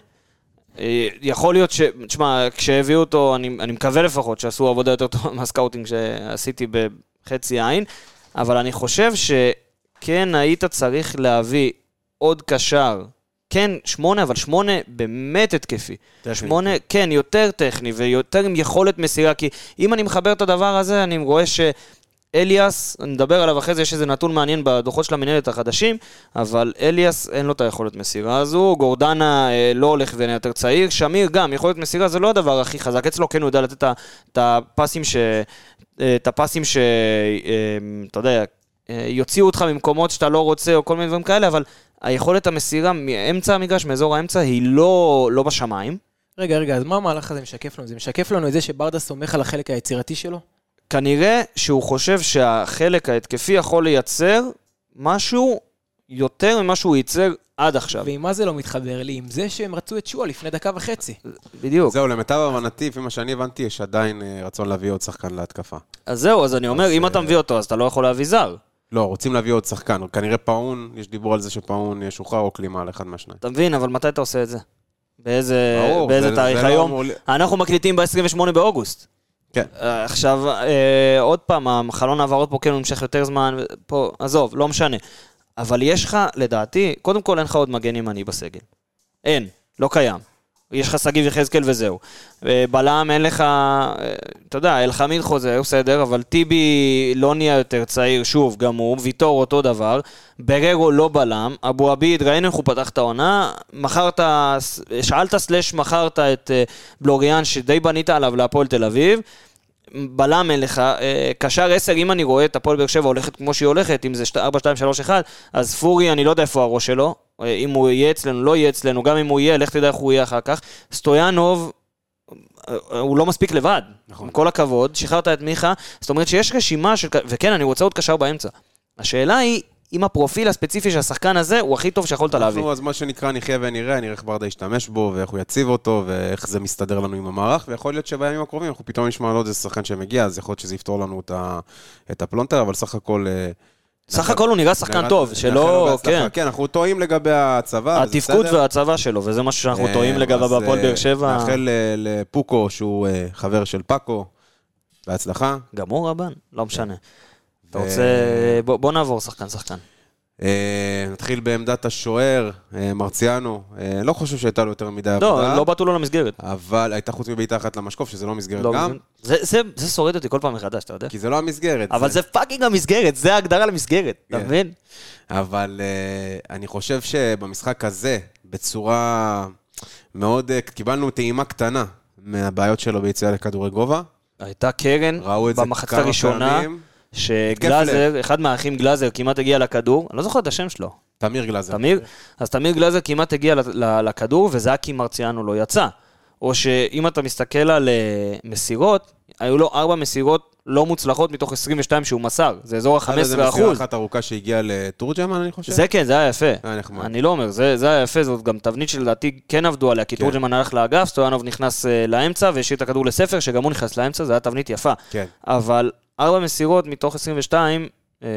אה, יכול להיות ש... תשמע, כשהביאו אותו, אני, אני מקווה לפחות שעשו עבודה יותר טובה מה scouting שעשיתי בחצי עין, אבל אני חושב שכן היית צריך להביא עוד קשר, כן, שמונה, אבל שמונה באמת התקפי. שמונה, כן, יותר טכני ויותר עם יכולת מסירה, כי אם אני מחבר את הדבר הזה, אני רואה ש... אליאס, נדבר עליו אחרי זה, יש איזה נתון מעניין בדוחות של המנהלת החדשים, אבל אליאס אין לו את היכולת מסירה הזו, גורדנה אה, לא הולך ונהיה יותר צעיר, שמיר גם, יכולת מסירה זה לא הדבר הכי חזק, אצלו כן הוא יודע לתת את הפסים ש... את הפסים ש... אה, אתה יודע, אה, יוציאו אותך ממקומות שאתה לא רוצה, או כל מיני דברים כאלה, אבל היכולת המסירה מאמצע המגרש, מאזור האמצע, היא לא, לא בשמיים. רגע, רגע, אז מה המהלך הזה משקף לנו? זה משקף לנו את זה שברדה סומך על החלק היצירתי שלו? כנראה שהוא חושב שהחלק ההתקפי יכול לייצר משהו יותר ממה שהוא ייצר עד עכשיו. ועם מה זה לא מתחבר לי? עם זה שהם רצו את שועה לפני דקה וחצי. בדיוק. זהו, למיטב הבנתי, לפי מה שאני הבנתי, יש עדיין אה, רצון להביא עוד שחקן להתקפה. אז זהו, אז אני אומר, אז, אם אתה אה, מביא אותו, אז אתה לא יכול להביא זר. לא, רוצים להביא עוד שחקן. כנראה פאון, יש דיבור על זה שפאון ישוחרר או כלימה על אחד מהשניים. אתה מבין, אבל מתי אתה עושה את זה? באיזה, באיזה זה- תאריך לא היום? אנחנו מקליטים ב-28 באוגוסט. כן. אה, עכשיו, אה, עוד פעם, החלון העברות פה כן הוא נמשך יותר זמן, פה, עזוב, לא משנה. אבל יש לך, לדעתי, קודם כל אין לך עוד מגן ימני בסגל. אין, לא קיים. יש לך שגיב יחזקאל וזהו. אה, בלם אין לך, אה, אתה יודע, אלחמיד חוזר, בסדר, אבל טיבי לא נהיה יותר צעיר, שוב, גם הוא, ויטור אותו דבר, בררו לא בלם, אבו עביד, ראינו איך הוא פתח את העונה, מכרת, שאלת סלאש מכרת את אה, בלוריאן שדי בנית עליו להפועל תל אביב, בלם אין לך, אה, קשר 10, אם אני רואה את הפועל באר שבע הולכת כמו שהיא הולכת, אם זה 4, 2, 3, 1, אז פורי, אני לא יודע איפה הראש שלו, אה, אם הוא יהיה אצלנו, לא יהיה אצלנו, גם אם הוא יהיה, לך תדע איך הוא יהיה אחר כך. סטויאנוב, אה, הוא לא מספיק לבד, נכון. עם כל הכבוד, שחררת את מיכה, זאת אומרת שיש רשימה של, וכן, אני רוצה עוד קשר באמצע. השאלה היא, אם הפרופיל הספציפי של השחקן הזה הוא הכי טוב שיכולת להביא. אנחנו, אז מה שנקרא, נחיה ונראה, נראה איך ברדה ישתמש בו, ואיך הוא יציב אותו, ואיך זה מסתדר לנו עם המערך, ויכול להיות שבימים הקרובים אנחנו פתאום נשמע על עוד איזה שחקן שמגיע, אז יכול להיות שזה יפתור לנו את, הפלונטר, אבל סך הכל... אה, סך הכל הוא נראה שחקן טוב, שלא. כן. כן, אנחנו טועים לגבי הצבא, התפקוד. והצבא שלו, וזה משהו שאנחנו אה, טועים לגביו בהפועל אה, באר שבע. נאחל לפוקו, שהוא חבר של פאקו, בהצלחה. גם הוא רבן? לא משנה. אתה רוצה... בוא בוא נעבור שחקן-שחקן. אה, נתחיל בעמדת השוער, אה, מרציאנו. אה, לא חושב שהייתה לו יותר מדי עבודה. לא, לא בעטו לו למסגרת. אבל הייתה חוץ מבעיטה אחת למשקוף, שזה לא מסגרת לא, גם, זה- שורף אותי כל פעם מחדש, אתה יודע? כי זה לא המסגרת. אבל זה fucking המסגרת, זה ההגדרה למסגרת, אתה כן. מבין? אבל אני חושב שבמשחק הזה, בצורה מאוד... קיבלנו טעימה קטנה מהבעיות שלו ביציאה לכדורי גובה. הייתה קרן ראו את זה במחצית כמה הראשונה, פעמים. שגלאזר, אחד מהאחים גלאזר כמעט הגיע לכדור, אני לא זוכר את השם שלו, תמיר גלאזר. תמיר? אז תמיר גלאזר כמעט הגיע לכדור, וזה היה כי מרציאנו לא יצא. או שאם אתה מסתכל על אה, מסירות, היו לו ארבע מסירות לא מוצלחות מתוך 22 שהוא מסר, זה אזור הייתה איזה ה-15 מסירה אחוז. אחת ארוכה שהגיעה לתורג'מן, אני חושב. זה כן, זה היה יפה. היה נחמד. אני לא אומר, זה, זה היה יפה, זאת גם תבנית שלדעתי כן עבדו עליה, כי כן. תורג'מן הלך לאגף, סטויאנוב נכנס אה, לאמצע והשאיר את הכדור לספר, שגם הוא נכנס לאמצע, זו הייתה תבנית יפה. כן. אבל ארבע מסירות מתוך 22 אה,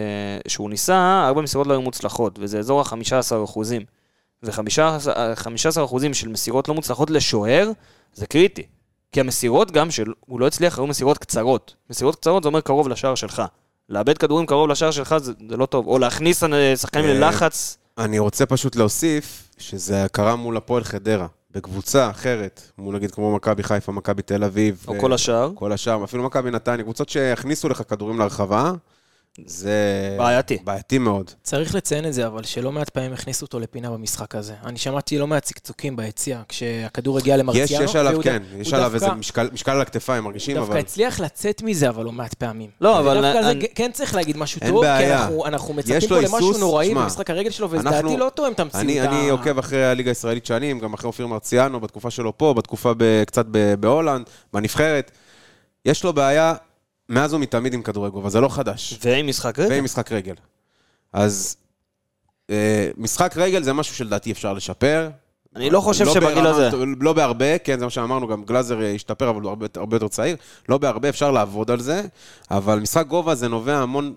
שהוא ניסה, ארבע מסירות לא היו מוצלחות, וזה אזור ה-15 אחוזים. ו-15 אחוזים של מסירות לא מוצלחות לשוער, זה קריטי. כי המסירות גם שהוא לא הצליח, היו מסירות קצרות. מסירות קצרות זה אומר קרוב לשער שלך. לאבד כדורים קרוב לשער שלך זה, זה לא טוב. או להכניס אה, שחקנים אה, ללחץ. אני רוצה פשוט להוסיף שזה קרה מול הפועל חדרה, בקבוצה אחרת, מול נגיד כמו מכבי חיפה, מכבי תל אביב. או ו- כל השאר. כל השאר, אפילו מכבי נתניה, קבוצות שהכניסו לך כדורים לרחבה, זה... בעייתי. בעייתי מאוד. צריך לציין את זה, אבל שלא מעט פעמים הכניסו אותו לפינה במשחק הזה. אני שמעתי לא מעט צקצוקים ביציע, כשהכדור הגיע יש, למרציאנו. יש עליו, והוא כן, ד- יש הוא עליו דווקא- איזה משקל, משקל על הכתפיים, מרגישים, דווקא אבל... הצליח לצאת מזה, אבל לא מעט פעמים. לא, אבל דווקא על זה אני- כן צריך להגיד משהו אין טוב, כי בעיה. אנחנו- אנחנו יש מצפים פה למשהו היסוס, נוראי שמע, במשחק הרגל שלו, אנחנו- ולדעתי לא תואם את המציאות. אני, אני ה- עוקב אחרי הליגה הישראלית שנים, גם אחרי אופיר מרציאנו, בתקופה שלו פה, בתקופה ב, קצת בהולנד, בנבחרת. יש לו בעיה מאז ומתמיד עם כדורי גובה, זה לא חדש. ועם משחק רגע. ועם משחק רגל. אז אה, משחק רגל זה משהו שלדעתי אפשר לשפר. אני לא חושב שבגיל ברמה- הזה. לא בהרבה, כן, זה מה שאמרנו, גם גלאזר אה, השתפר, אבל הוא הרבה, הרבה יותר צעיר. לא בהרבה, אפשר לעבוד על זה, אבל משחק גובה זה נובע המון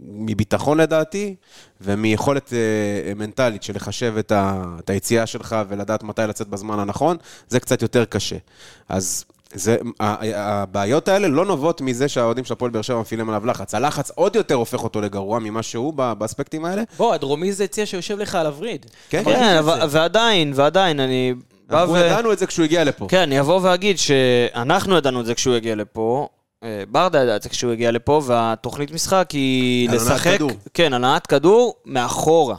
מביטחון לדעתי, ומיכולת אה, מנטלית של לחשב את, ה, את היציאה שלך ולדעת מתי לצאת בזמן הנכון, זה קצת יותר קשה. אז... זה, הבעיות האלה לא נובעות מזה שהאוהדים של הפועל באר שבע מפעילים עליו לחץ. הלחץ עוד יותר הופך אותו לגרוע ממה שהוא באספקטים האלה. בוא, הדרומי זה יציע שיושב לך על הווריד. כן, כן, ועדיין, ועדיין, אני... אנחנו ו- ידענו את זה כשהוא הגיע לפה. כן, אני אבוא ואגיד שאנחנו ידענו את זה כשהוא הגיע לפה, אה, ברדה ידע את זה כשהוא הגיע לפה, והתוכנית משחק היא על הנעת לשחק... כדור. כן, הנעת כדור מאחורה.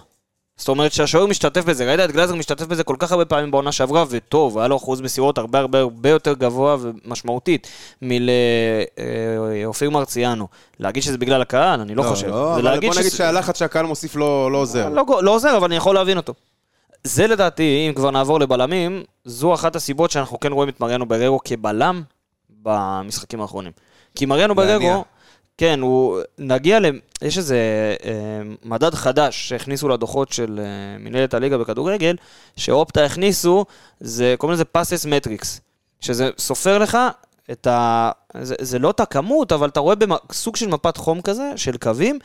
זאת אומרת שהשוער משתתף בזה, ראית את גלאזר משתתף בזה כל כך הרבה פעמים בעונה שעברה, וטוב, היה לו אחוז מסירות הרבה הרבה הרבה יותר גבוה ומשמעותית מלאופיר מרציאנו. להגיד שזה בגלל הקהל, אני לא חושב. לא, אבל בוא נגיד שהלחץ שהקהל מוסיף לא לא עוזר. לא, לא עוזר, אבל אני יכול להבין אותו. זה לדעתי, אם כבר נעבור לבלמים, זו אחת הסיבות שאנחנו כן רואים את מריאנו בררו כבלם במשחקים האחרונים. כי מריאנו. בררו, כן, הוא... נגיע ל... יש איזה אה, מדד חדש שהכניסו לדוחות של אה, מנהלת הליגה בכדורגל, שאופטה הכניסו, זה, קוראים לזה פאסס מטריקס, שזה סופר לך את ה... זה, זה לא את הכמות, אבל אתה רואה בסוג של מפת חום כזה, של קווים,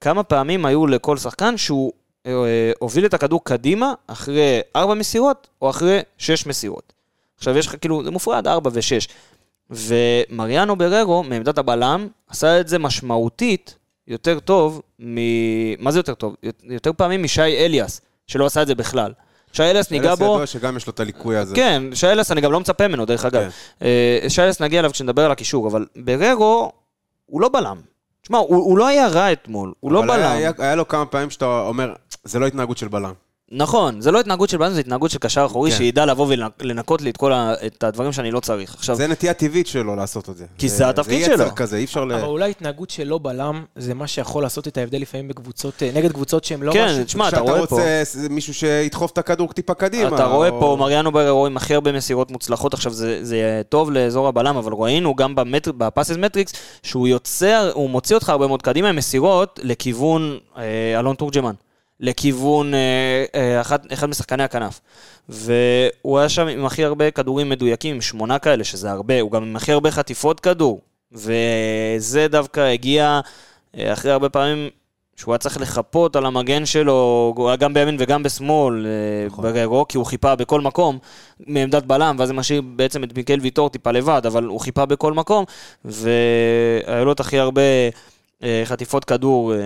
כמה פעמים היו לכל שחקן שהוא אה, אה, הוביל את הכדור קדימה אחרי ארבע מסירות, או אחרי שש מסירות. עכשיו יש לך כאילו, זה מופרד, ארבע ושש. ומריאנו בררו, מעמדת הבלם, עשה את זה משמעותית יותר טוב מ... מה זה יותר טוב? יותר פעמים משי אליאס, שלא עשה את זה בכלל. שי אליאס ניגע בו... ידוע שגם יש לו את הליקוי הזה. כן, שי אליאס אני גם לא מצפה ממנו, דרך אגב. כן. אה, שי אליאס נגיע אליו כשנדבר על הקישור, אבל בררו הוא לא בלם. תשמע, הוא, הוא לא היה רע אתמול, הוא לא בלם. היה, היה לו כמה פעמים שאתה אומר, זה לא התנהגות של בלם. נכון, זה לא התנהגות של בלם, זה התנהגות של קשר אחורי, כן. שידע לבוא ולנקות לי את כל ה, את הדברים שאני לא צריך. עכשיו, זה נטייה טבעית שלו לעשות את זה. כי זה התפקיד זה יצר שלו. כזה, אי אפשר ל... אבל אולי התנהגות של לא בלם, זה מה שיכול לעשות את ההבדל לפעמים בקבוצות, אה, נגד קבוצות שהן לא כן, משהו. תשמע, אתה כשאתה רואה פה... רוצה ס- מישהו שידחוף את הכדור טיפה קדימה. אתה רואה או- פה מריאנו בררו עם הכי הרבה מסירות מוצלחות, עכשיו זה, זה טוב לאזור הבלם, אבל ראינו גם במטר, בפאסס מטריקס, שהוא יוצר, הוא מוציא אותך הרבה מאוד קדימה עם מסירות לכיוון אה, אלון תורג'מן, לכיוון אה, אה, אחד, אחד משחקני הכנף. והוא היה שם עם הכי הרבה כדורים מדויקים, עם שמונה כאלה, שזה הרבה, הוא גם עם הכי הרבה חטיפות כדור, וזה דווקא הגיע אה, אחרי הרבה פעמים שהוא היה צריך לחפות על המגן שלו, גם בימין וגם בשמאל, נכון. בררו, כי הוא חיפה בכל מקום מעמדת בלם, ואז זה משאיר בעצם את מיקל ויטור טיפה לבד, אבל הוא חיפה בכל מקום, והיו לו את הכי הרבה חטיפות כדור אה,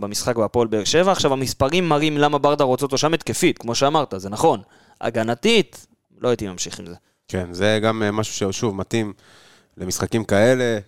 במשחק בהפועל באר שבע. עכשיו, המספרים מראים למה ברדה רוצה אותו שם התקפית, כמו שאמרת, זה נכון. הגנתית, לא הייתי ממשיך עם זה. כן, זה גם אה, משהו ששוב מתאים למשחקים כאלה,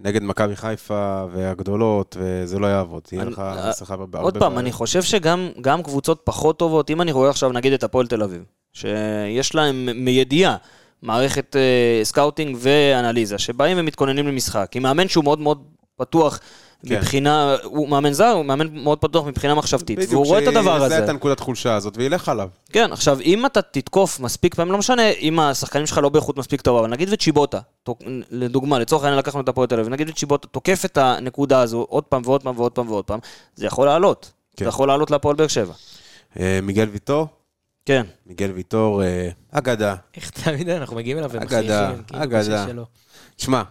נגד מכבי חיפה והגדולות, וזה לא יעבוד. תהיה אני- לך אה, שיחה בהרבה... עוד פעם. אני חושב שגם גם קבוצות פחות טובות, אם אני רואה עכשיו נגיד את הפועל תל אביב, שיש להם מידיעה מערכת אה, scouting ואנליזה, שבאים ומתכוננים למשחק, עם מאמן שהוא מאוד מאוד פתוח כן. מבחינה, הוא מאמן זר, הוא מאמן מאוד פתוח מבחינה מחשבתית, והוא רואה את הדבר הזה. את הנקודת חולשה הזאת וילך עליו. כן, עכשיו, אם אתה תתקוף מספיק פעמים, לא משנה אם השחקנים שלך לא באיכות מספיק טובה, אבל נגיד וצ'יבוטה, תוק- לדוגמה, לצורך העניין לקחנו את הפועל תל אביב, נגיד וצ'יבוטה תוקף את הנקודה הזו עוד פעם ועוד פעם ועוד פעם ועוד פעם, זה יכול לעלות. כן. זה יכול לעלות להפועל באר שבע. אה, מיגל ויטור, כן. מיגל ויטור, אה, אגדה. איך תמיד אנחנו מגיעים אליו אגדה, ומחייכים. כאילו, אגדה. שלו. תשמע,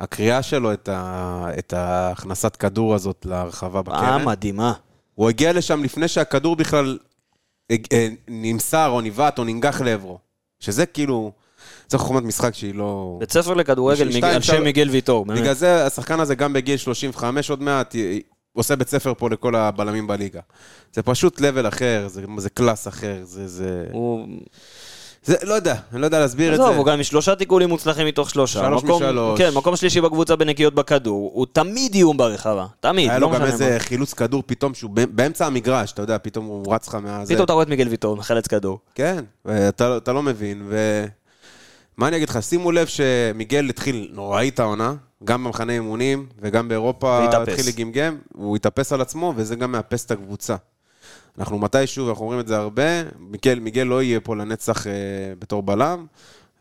הקריאה שלו את ה- את ההכנסת כדור הזאת להרחבה אה, בקרן, מדהימה. הוא הגיע לשם לפני שהכדור בכלל אה, אה, נמסר או ניווט או ננגח לעברו. שזה כאילו, זה חוכמת משחק שהיא לא... בית ספר לכדורגל מיג- על שם מיגל ויטור, באמת. בגלל זה השחקן הזה גם בגיל 35 עוד מעט, עושה בית ספר פה לכל הבלמים בליגה. זה פשוט לבל אחר, זה, זה קלאס אחר, זה, זה, הוא... זה, לא יודע, אני לא יודע להסביר את זה. עזוב, הוא גם עם שלושה תיקולים מוצלחים מתוך שלושה. שלוש מקום- משלוש. כן, מקום שלישי בקבוצה בנקיות בכדור. הוא תמיד איום ברחבה. תמיד, היה לא לו גם איזה מה. חילוץ כדור פתאום, שהוא באמצע- המגרש, אתה יודע, פתאום הוא רץ לך מהזה. פתאום אתה רואה את מיגל ויטור מחלץ כדור. כן, ואתה אתה לא מבין, ו... מה אני אגיד לך, שימו לב שמיגל התחיל נוראית העונה, גם במחנה אימונים וגם באירופה והתאפס. התחיל לגמגם, הוא התאפס על עצמו, וזה גם מאפס את הקבוצה. אנחנו מתישהו, ואנחנו אומרים את זה הרבה, מיגל, מיגל לא יהיה פה לנצח אה, בתור בלם,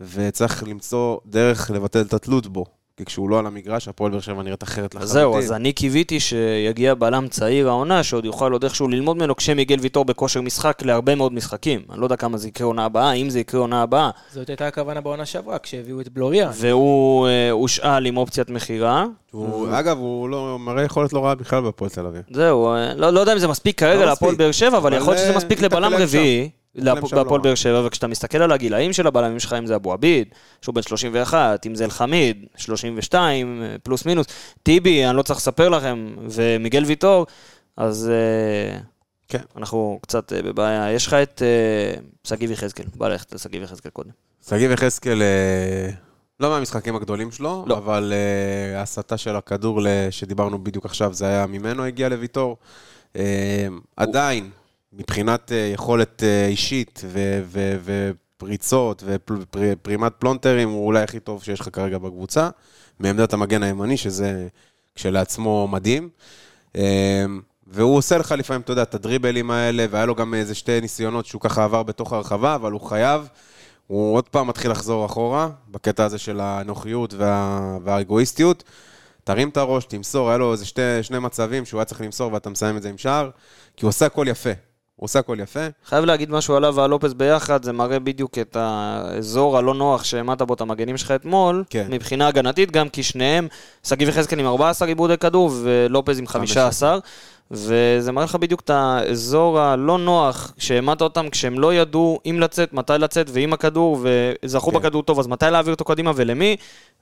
וצריך למצוא דרך לבטל את התלות בו. כי כשהוא לא על המגרש, הפועל באר שבע נראית אחרת לחלוטין. זהו, אז אני קיוויתי שיגיע בלם צעיר העונה, שעוד יוכל עוד איכשהו ללמוד ממנו כשמיגל ויטור בכושר משחק להרבה מאוד משחקים. אני לא יודע כמה זה יקרה עונה הבאה, אם זה יקרה עונה הבאה. זאת הייתה הכוונה בעונה שעברה, כשהביאו את בלוריה. והוא אה, הושאל עם אופציית מכירה. הוא, אגב, הוא לא, מראה יכולת לא רעה בכלל בהפועל תל אביב. זהו, אה, לא, לא יודע אם זה מספיק כרגע לא להפועל. באר שבע, אבל אבל, יכול להיות שזה אה, מספיק לבלם רביעי. מתקלם להפ- שם בהפועל רע. באר שבע, וכשאתה מסתכל על הגילאים של הבלמים שלך, אם זה אבו עביד, שהוא בן 31, אם זה אלחמיד, 32, אה, פלוס מינוס, טיבי, אני לא צריך לספר לכם, ומיגל ויטור, אז אה, כן. אנחנו קצת אה, בבעיה. יש לך את אה, שגיב יחזקאל, בא ללכת לשגיב יחזקאל קודם. שגיב יחזקאל, לא מהמשחקים הגדולים שלו, לא. אבל ההסתה של הכדור שדיברנו בדיוק עכשיו, זה היה ממנו הגיע לוויטור. אה, עדיין, מבחינת אה, יכולת אה, אישית ו- ו- ופריצות ופרימת פלונטרים, הוא אולי הכי טוב שיש לך כרגע בקבוצה, מעמדת המגן הימני, שזה כשלעצמו מדהים. אה, והוא עושה לך לפעמים, אתה יודע, את הדריבלים האלה, והיה לו גם איזה שתי ניסיונות שהוא ככה עבר בתוך הרחבה, אבל הוא חייב, הוא עוד פעם מתחיל לחזור אחורה, בקטע הזה של הנוחיות וה... והאגואיסטיות. תרים את הראש, תמסור, היה לו איזה שתי, שני מצבים שהוא היה צריך למסור ואתה מסיים את זה עם שער, כי הוא עושה הכל יפה. הוא עושה הכל יפה. חייב להגיד משהו עליו ועל לופס ביחד, זה מראה בדיוק את האזור הלא נוח שהעמדת בו את המגנים שלך אתמול, כן. מבחינה הגנתית, גם כי שניהם, שגיב יחזקאל עם 14 עיבודי כדור ולופז עם 15, וזה מראה לך בדיוק את האזור הלא נוח, שהעמדת אותם כשהם לא ידעו אם לצאת, מתי לצאת ועם הכדור, וזכו כן. בכדור טוב, אז מתי להעביר אותו קדימה ולמי,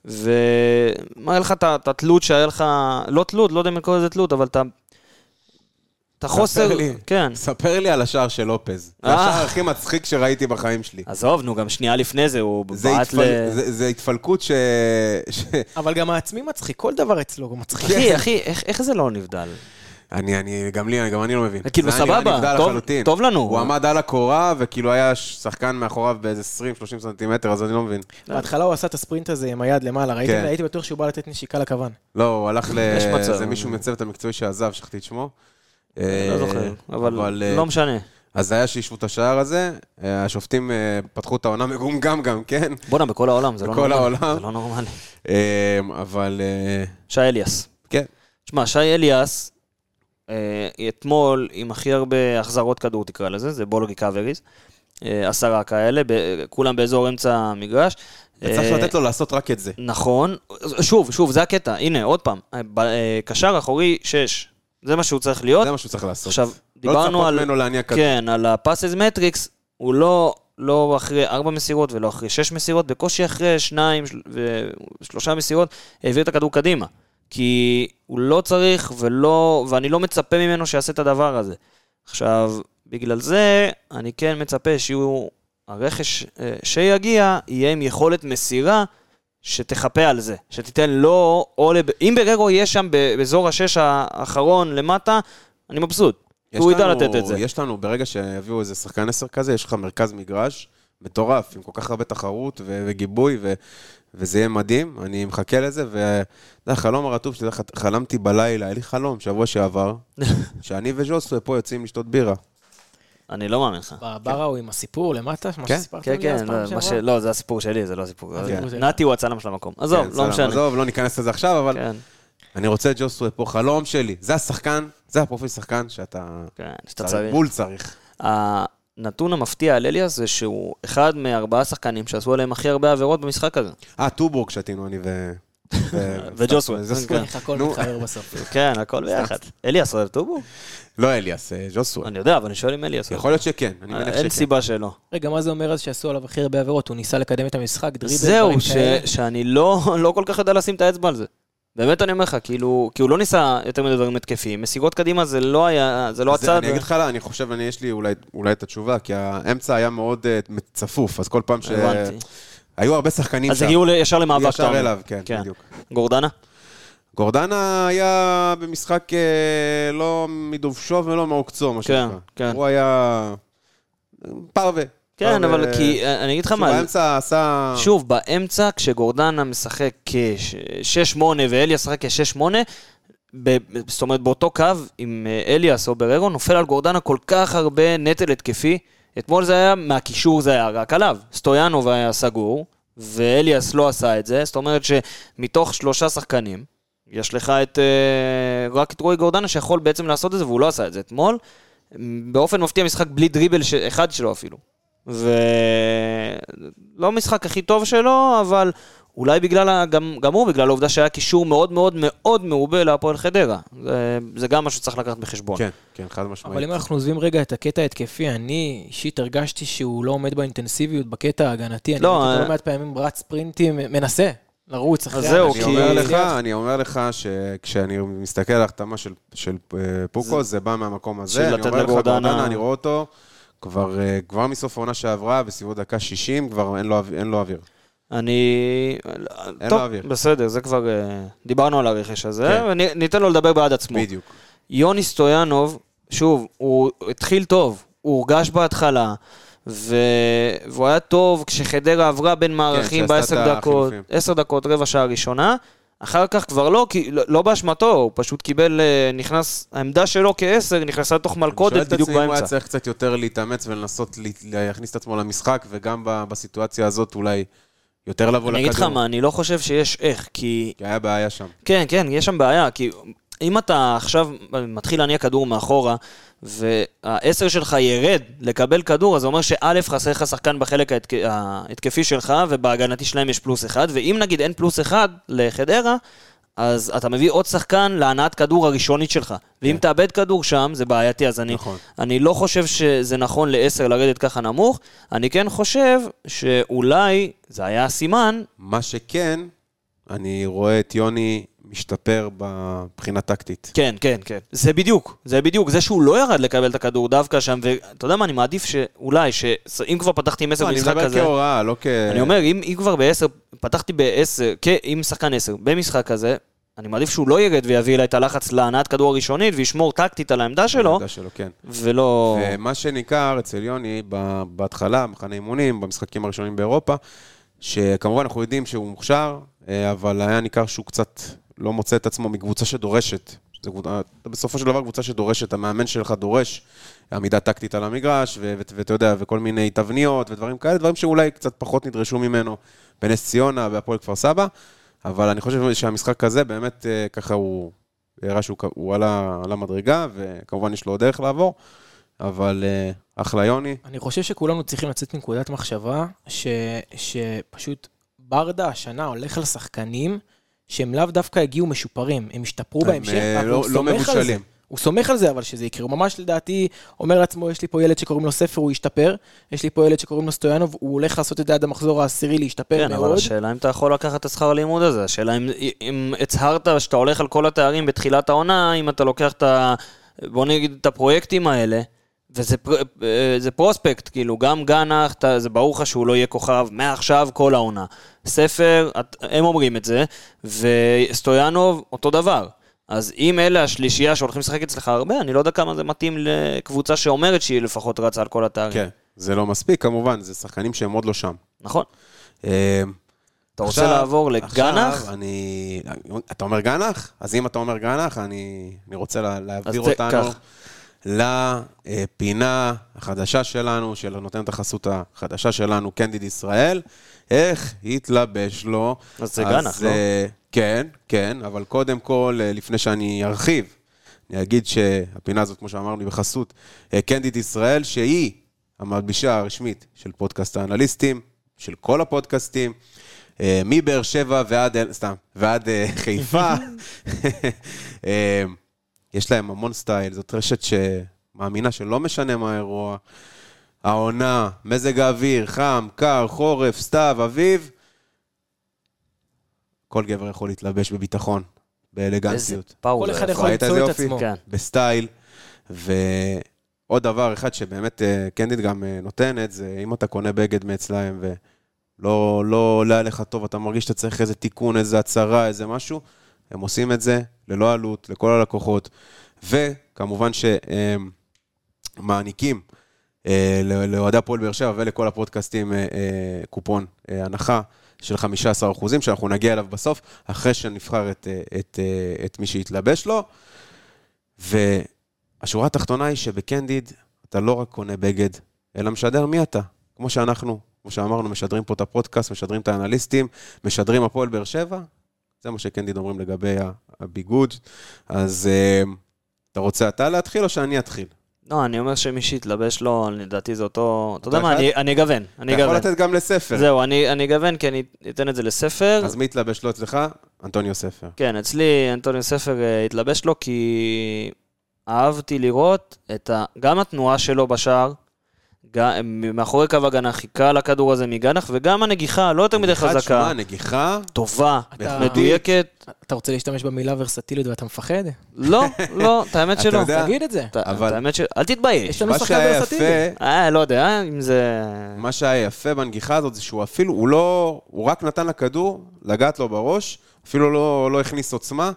ומראה לך את התלות שהיה לך, לא תלות, לא יודע אם לקרוא לזה תלות, אבל את. את החוסר, לי. כן. ספר לי על השער של לופז. זה אה. השער הכי מצחיק שראיתי בחיים שלי. עזוב, נו, גם שנייה לפני זה, הוא זה, בעט התפל... ל... זה, זה התפלקות ש... ש... אבל גם העצמי מצחיק, כל דבר אצלו הוא מצחיק. אחי, אחי, איך, איך זה לא נבדל? אני, אני, גם לי, גם אני לא מבין. כאילו, סבבה, טוב-. טוב לנו. הוא עמד על הקורה, וכאילו היה שחקן מאחוריו באיזה 20-30 סנטימטר, אז אני לא מבין. בהתחלה הוא עשה את הספרינט הזה עם היד למעלה, ראיתם? כן. הייתי בטוח שהוא בא לתת נשיקה לכוון. לא, הוא הלך ל... זה מישהו מהצוות המקצועי שעזב, שכחתי את שמו. לא אה, זוכר, אבל אה, לא משנה. אז היה שהשוו את השער הזה, אה, השופטים פתחו את העונה מגומגם גם, כן? בואנה, בכל העולם, זה לא בכל נורמלי. העולם. זה לא נורמלי. אבל שי אליאס. כן, תשמע, שי אליאס, אתמול עם הכי הרבה החזרות כדור, תקרא לזה, זה בול ריקאבריז. עשרה כאלה, כולם באזור אמצע המגרש. וצריך לתת לו לעשות רק את זה. נכון. שוב, שוב, זה הקטע. הנה, עוד פעם. קשר אחורי, שש. זה מה שהוא צריך להיות. זה מה שהוא צריך לעשות. עכשיו, לא דיברנו על... ממנו להניע כדור. כן, על הפאסס מטריקס, הוא לא, לא אחרי ארבע מסירות ולא אחרי שש מסירות, בקושי אחרי שניים של- ושלושה מסירות, העביר את הכדור קדימה. כי הוא לא צריך ולא, ואני לא מצפה ממנו שיעשה את הדבר הזה. עכשיו, בגלל זה, אני כן מצפה שיהיו, הרכש אה, שיגיע, יהיה עם יכולת מסירה שתחפה על זה, שתיתן לו, או לב... אם בררו יהיה שם באזור השש האחרון למטה, אני מבסוט. הוא ידע לתת את זה. יש לנו, ברגע שיביאו איזה שחקן עשר כזה, יש לך מרכז מגרש מטורף, עם כל כך הרבה תחרות ו- וגיבוי, ו- וזה יהיה מדהים, אני מחכה לזה, יודע, החלום הרטוב שלי, חלמתי בלילה, היה לי חלום, שבוע שעבר, שאני וז'וסווה פה יוצאים לשתות בירה. אני לא מאמין לך. בבר ההוא עם הסיפור למטה, מה כן, שסיפרתם כן, לי אז כן, פעם לא, שעברה? לא, זה הסיפור שלי, זה לא הסיפור. נתי הוא הצלם של המקום. עזוב, לא משנה. עזוב, לא ניכנס לזה עכשיו, אבל אני רוצה את ג'וסווה פה, חלום שלי. זה השחקן, זה הפרופיל שחקן שאתה כן, שאתה צריך, צריך. בול צריך. הנתון המפתיע על אליאס זה שהוא אחד מארבעה שחקנים שעשו עליהם הכי הרבה עבירות במשחק הזה. אה, טובורג שתינו, אני ו... ו- וג'וסווה, זה- כן. איך הכל. מתחבר בסוף. כן, הכל ביחד. אליאס אוהב טובו? לא אליאס, אה, ג'וסווה. אני יודע, אבל אני שואל אם אליאס אוהב. יכול להיות שכן, אני מניח אין שכן. סיבה שלא. רגע, מה זה אומר אז שעשו עליו הכי הרבה עבירות? הוא ניסה לקדם את המשחק, דריבל, זהו? שאני לא לא כל כך יודע לשים את האצבע על זה. באמת אני אומר לך, כאילו, כי הוא לא ניסה יותר מדי דברים התקפיים. מסיגות קדימה זה לא היה, זה לא הצד. אני אגיד לך, אני חושב, אני, יש לי אולי, אולי את התשובה, כי האמצע היה מאוד אה, צפוף, אז כל פעם ש... הבנתי. היו הרבה שחקנים אז שם. הגיעו ל- ישר למאבק, ישר אומר. אליו, כן, בדיוק. גורדנה? גורדנה היה במשחק אה, לא מדובשו ולא מעוקצו, מה כן, שנקרא. כן. הוא היה פרווה. כן. אבל כי, אה, אני אגיד לך מה, באמצע עשה... שוב, באמצע, כשגורדנה משחק כ-6-8 ואליאס משחק כ-6-8, ב- זאת אומרת, באותו קו עם אה, אליאס או בררו, נופל על גורדנה כל כך הרבה נטל התקפי. אתמול זה היה, מהקישור זה היה רק עליו. סטויאנוב היה סגור, ואליאס לא עשה את זה. זאת אומרת שמתוך שלושה שחקנים, יש לך את, אה, רק את רועי גורדנה שיכול בעצם לעשות את זה, והוא לא עשה את זה אתמול. באופן מפתיע משחק בלי דריבל ש... אחד שלו אפילו. ולא משחק הכי טוב שלו, אבל אולי בגלל, גם, גם הוא, בגלל העובדה שהיה קישור מאוד מאוד מאוד מעובה להפועל חדרה. זה, זה גם משהו שצריך לקחת בחשבון. כן, כן, חד משמעית. אבל אם אנחנו עוזבים רגע את הקטע ההתקפי, אני אישית הרגשתי שהוא לא עומד באינטנסיביות בקטע ההגנתי. אני לא, ראיתי אותו אה, לא מעט פעמים רץ ספרינטים, מנסה לרוץ אחרי זהו, אני כי- אומר לך. אני אומר לך שכשאני מסתכל על ההחתמה של, של אה, פוקו, זה בא מהמקום הזה. אני לתת אומר לך, לגורדנה- גורדנה, אני רואה אותו כבר, אה, כבר מסוף העונה שעברה, בסביבות דקה 60, כבר אין לו, אין לו אוויר. אני... טוב, אוויר. בסדר, זה כבר... אה, דיברנו על הרכש הזה, כן. וניתן לו לדבר בעד עצמו. בדיוק. יוני סטויאנוב, שוב, הוא התחיל טוב, הוא הורגש בהתחלה, ו... והוא היה טוב כשחדרה עברה בין מערכים שעשתה את בעשר דקות. עשר דקות, רבע שעה ראשונה, אחר כך כבר לא, כי לא לא באשמתו, הוא פשוט קיבל, אה, נכנס, העמדה שלו כעשר נכנסה לתוך מלכודת בדיוק אני שואל את עצמי אם הוא היה באמצע. צריך קצת יותר להתאמץ ולנסות להכניס את עצמו למשחק, וגם בסיטואציה הזאת אולי יותר לבוא אני אגיד לך לכדור. מה, אני לא חושב שיש איך, כי כי היה בעיה שם. כן, כן, יש שם בעיה, כי אם אתה עכשיו מתחיל להניע כדור מאחורה, והעשר שלך ירד לקבל כדור, אז זה אומר שא' חסר לך שחקן בחלק ההתק... ההתקפי שלך, ובהגנתי שלהם יש פלוס אחד, ואם נגיד אין פלוס אחד לחדרה, אז אתה מביא עוד שחקן להנעת כדור הראשונית שלך. ואם תאבד כדור שם, זה בעייתי, אז אני, נכון. אני לא חושב שזה נכון לעשר לרדת ככה נמוך, אני כן חושב שאולי זה היה הסימן מה שכן, אני רואה את יוני משתפר מבחינה טקטית. כן, כן, כן. זה בדיוק, זה בדיוק. זה שהוא לא ירד לקבל את הכדור דווקא שם, ואתה יודע מה, אני מעדיף שאולי, שאם כבר פתחתי עם עשר לא, אני במשחק מדבר כזה... כהוראה, לא כ... אני אומר, אם, אם כבר בעשר, פתחתי בעשר, כ- עם שחקן עשר, במשחק כזה, אני מעדיף שהוא לא ירד ויביא אליי את הלחץ להנעת כדור הראשונית וישמור טקטית על העמדה שלו, העמדה שלו, כן. ולא... ומה שניכר אצל יוני בהתחלה, במחנה אימונים, במשחקים הראשונים באירופה, שכמובן אנחנו יודעים שהוא מוכשר, אה, אבל היה ניכר שהוא קצת לא מוצא את עצמו מקבוצה שדורשת. זה בסופו של דבר קבוצה שדורשת, המאמן שלך דורש עמידה טקטית על המגרש, ואתה יודע, וכל מיני תבניות ודברים כאלה, דברים שאולי קצת פחות נדרשו ממנו בנס ציונה, בהפועל כפר סבא, אבל אני חושב שהמשחק הזה באמת אה, ככה הוא הראה שהוא הוא עלה, עלה מדרגה, וכמובן יש לו עוד דרך לעבור. אבל אה, אחלה יוני. אני חושב שכולנו צריכים לצאת מנקודת מחשבה ש, שפשוט ברדה השנה הולך על שחקנים שהם לאו דווקא הגיעו משופרים, הם השתפרו בהמשך, אה, לא- לא סומך על זה. מבושלים. הוא סומך על זה, אבל שזה יקרה. הוא ממש לדעתי אומר לעצמו, יש לי פה ילד שקוראים לו ספר, הוא ישתפר. יש לי פה ילד שקוראים לו סטויאנוב, הוא הולך לעשות את זה עד המחזור העשירי להשתפר כן, אבל מאוד. השאלה אם אתה יכול לקחת את השכר הלימוד הזה. השאלה אם, אם הצהרת שאתה הולך על כל התארים בתחילת העונה, אם אתה לוקח את ה... בוא נגיד את הפרויקטים האלה, וזה פר, אה, זה פרוספקט, כאילו, גם גנח, זה ברור לך שהוא לא יהיה כוכב מעכשיו כל העונה. ספר, את, הם אומרים את זה, וסטויאנוב, אותו דבר. אז אם אלה השלישייה שהולכים לשחק אצלך הרבה, אני לא יודע כמה זה מתאים לקבוצה שאומרת שהיא לפחות רצה על כל התארים. כן, זה לא מספיק, כמובן, זה שחקנים שהם עוד לא שם. נכון. אה, אתה רוצה עכשיו- לעבור לגנח? אני... אתה אומר גנח? אז אם אתה אומר גנח, אני, אני רוצה לה, להעביר אותנו. לפינה החדשה שלנו, של נותנת החסות החדשה שלנו, קנדיד ישראל. איך התלבש לו. אז זה גנח, לא? כן, כן, אבל קודם כל, אה, לפני שאני ארחיב, אני אגיד שהפינה הזאת, כמו שאמרנו, בחסות אה, קנדיד ישראל, שהיא המלבישה הרשמית של פודקאסט האנליסטים, של כל הפודקאסטים, אה, מבאר שבע ועד, סתם, ועד חיפה. יש להם המון סטייל, זאת רשת שמאמינה שלא משנה מה האירוע, העונה, מזג האוויר, חם, קר, חורף, סתיו, אביב, כל גבר יכול להתלבש בביטחון, באלגנטיות. איזה power. כל אחד זה יכול למצוא את? עצמו. כן. בסטייל. ועוד דבר אחד שבאמת אה, קנדיד גם אה, נותנת, זה אם אתה קונה בגד מאצלהם ולא לא עולה עליך טוב, אתה מרגיש שאתה צריך איזה תיקון, איזה הצרה, איזה משהו, הם עושים את זה ללא עלות, לכל הלקוחות. וכמובן שהם מעניקים אה, לא- לאוהדי הפועל באר שבע ולכל הפודקאסטים אה, אה, קופון אה, הנחה של 15% שאנחנו נגיע אליו בסוף, אחרי שנבחר את, אה, את, אה, את מי שיתלבש לו. והשורה התחתונה היא שבקנדיד אתה לא רק קונה בגד, אלא משדר מי אתה. כמו שאנחנו, כמו שאמרנו, משדרים פה את הפודקאסט, משדרים את האנליסטים, משדרים הפועל באר שבע. זה מה שקנדיד אומרים לגבי הביגוד. אז אה, אתה רוצה אתה להתחיל או שאני אתחיל? לא, אני אומר שמי שיתלבש לו, לדעתי זה אותו... אתה יודע מה? אני- אני אגוון. אני אתה יכול. לתת גם לספר. זהו, אני אני אגוון כי אני אתן את זה לספר. אז מי יתלבש לו אצלך? אנטוניו ספר. כן, אצלי אנטוניו ספר אה, התלבש לו כי אהבתי לראות. גם התנועה שלו בשער, מאחורי קו הגנה חיכה לכדור הזה מגנח, וגם הנגיחה, לא יותר מדי חזקה, שמע, נגיחה, טובה, אתה- מדויקת. אתה רוצה להשתמש במילה ורסטיליות ואתה מפחד? לא, לא, את האמת אתה שלא. יודע- תגיד את זה. אבל- את האמת ש... אל תתבייש. יש לנו שחקן ורסטילי. אה, לא יודע, אם זה... מה שהיה יפה בנגיחה הזאת זה שהוא אפילו, הוא לא, הוא רק נתן לכדור לגעת לו בראש, אפילו לא, לא הכניס עוצמה,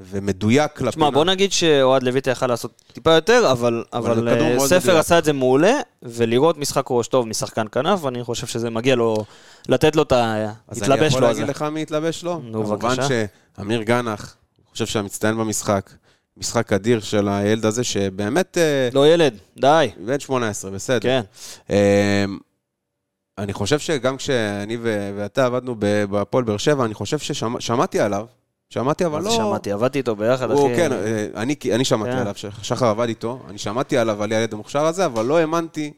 ומדויק לפינה. תשמע, בוא נגיד שאוהד לויטה יכל לעשות טיפה יותר, אבל, אבל אבל אה, ספר מדויק. עשה את זה מעולה, ולראות משחק ראש טוב משחקן כנף, אני חושב שזה מגיע לו, לתת לו את אז אני ההתלבש יכול לו הזה. להגיד לך מי התלבש לו? נו, כמובן בבקשה. אמיר גנח, אני חושב שהמצטיין במשחק, משחק אדיר של הילד הזה, שבאמת... אה, לא ילד, די. בן 18, בסדר. כן. אמ, אני חושב שגם כשאני ואתה עבדנו בהפועל באר שבע, אני חושב ששמעתי עליו, שמעתי אבל לא... שמעתי, עבדתי איתו ביחד, אחי. כן, אה, אני, אני שמעתי כן. עליו, שחר עבד איתו, אני שמעתי עליו, על הילד המוכשר הזה, אבל לא האמנתי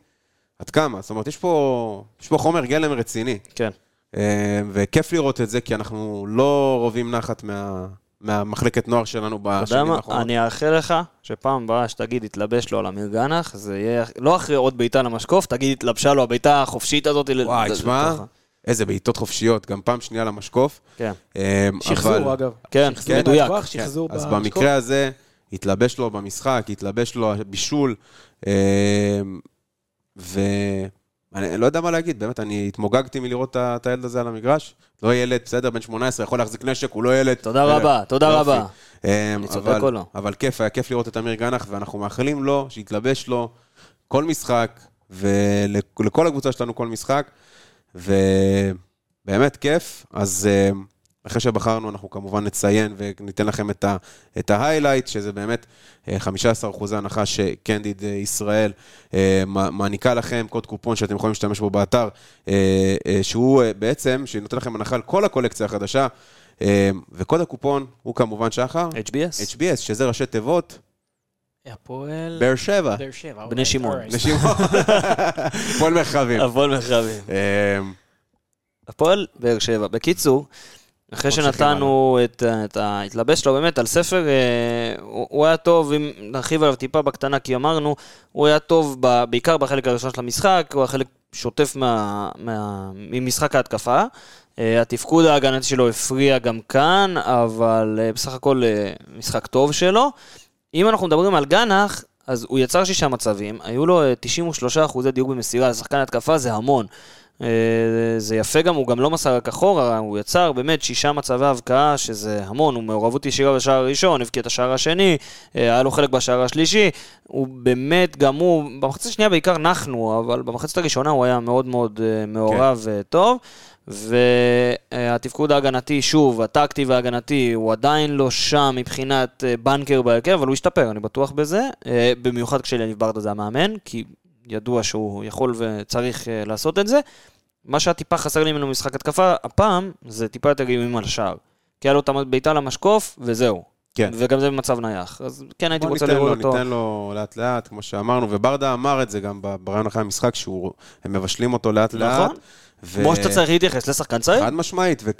עד כמה. זאת אומרת, יש פה, יש פה חומר גלם רציני, כן. אה, וכיף לראות את זה, כי אנחנו לא רואים נחת מה, מהמחלקת נוער שלנו אתה יודע בשנים מה? האחרונות. אני אאחל לך שפעם הבאה שתגיד התלבש לו על אמיר גנח, זה יהיה לא אחרי עוד בעיטה למשקוף, תגיד התלבשה לו הבעיטה החופשית הזאת. ל- וואי, ל- תשמע, לתוכה. איזה בעיטות חופשיות, גם פעם שנייה למשקוף. כן. אה, שחזור, אבל- אגב. כן, שחזור מדויק. כן, שחזור אז במשקוף. במקרה הזה, התלבש לו במשחק, התלבש לו הבישול, אה, ואני לא יודע מה להגיד, באמת, אני התמוגגתי מלראות את הילד הזה על המגרש. לא ילד, בסדר, בן 18, יכול להחזיק נשק, הוא לא ילד. תודה אה, רבה, תודה יופי. רבה. אה, אני צודק או לא? אבל כיף, היה כיף לראות את אמיר גנח, ואנחנו מאחלים לו שיתלבש לו כל משחק, ולכל הקבוצה שלנו כל משחק, ובאמת כיף. אז אה, אחרי שבחרנו, אנחנו כמובן נציין וניתן לכם את ה- את ההיילייט, שזה באמת אה, 15% הנחה שקנדיד אה, ישראל אה, מע- מעניקה לכם, קוד קופון שאתם יכולים להשתמש בו באתר, אה, אה, שהוא אה, בעצם, שנותן לכם הנחה על כל הקולקציה החדשה, אה, וקוד הקופון הוא כמובן שחר, HBS. HBS, שזה ראשי תיבות, הפועל... באר שבע. באר שבע. בני שמעון. אוקיי. נשים, פועל מרחבים. הפועל מרחבים. אה, הפועל באר שבע. בקיצור, אחרי שנתנו את, את ההתלבש שלו באמת על ספר, אה, הוא, הוא היה טוב, אם נרחיב עליו טיפה בקטנה, כי אמרנו, הוא היה טוב ב, בעיקר בחלק הראשון של המשחק, הוא היה חלק שוטף מה, מה, ממשחק ההתקפה. אה, התפקוד ההגנתי שלו הפריע גם כאן, אבל אה, בסך הכל משחק טוב שלו. אם אנחנו מדברים על גנח, אז הוא יצר שישה מצבים, היו לו אה, 93 אחוזי דיוק במסירה, לשחקן התקפה זה המון. אה, זה יפה גם, הוא גם לא מסר רק אחורה, הוא יצר באמת שישה מצבי הבקעה, שזה המון, הוא מעורבות ישירה בשער הראשון, הבקיע את השער השני, אה, היה לו חלק בשער השלישי, הוא באמת, גם הוא, במחצית השנייה בעיקר נחנו, אבל במחצית הראשונה הוא היה מאוד מאוד אה, מעורב והתפקוד ההגנתי, שוב, הטקטי וההגנתי, הוא עדיין לא שם מבחינת אה, בנקר בהרכב, אבל הוא השתפר, אני בטוח בזה. אה, במיוחד כשליניב ברדה זה המאמן, כי ידוע שהוא יכול וצריך אה, לעשות את זה. מה שהטיפה חסר לי ממנו במשחק התקפה, הפעם, זה טיפה יותר איומים על השער. כי היה לו את הבעיטה למשקוף, וזהו. כן. וגם זה במצב נייח. אז כן הייתי רוצה ניתן לו, לראות אותו. ניתן לו לאט לאט, כמו שאמרנו, וברדה אמר את זה גם ברעיון אחרי המשחק, שהם מבשלים אותו לאט לאט. ו- כמו שאתה צריך להתייחס לשחקן צעיר. חד משמעית, ו-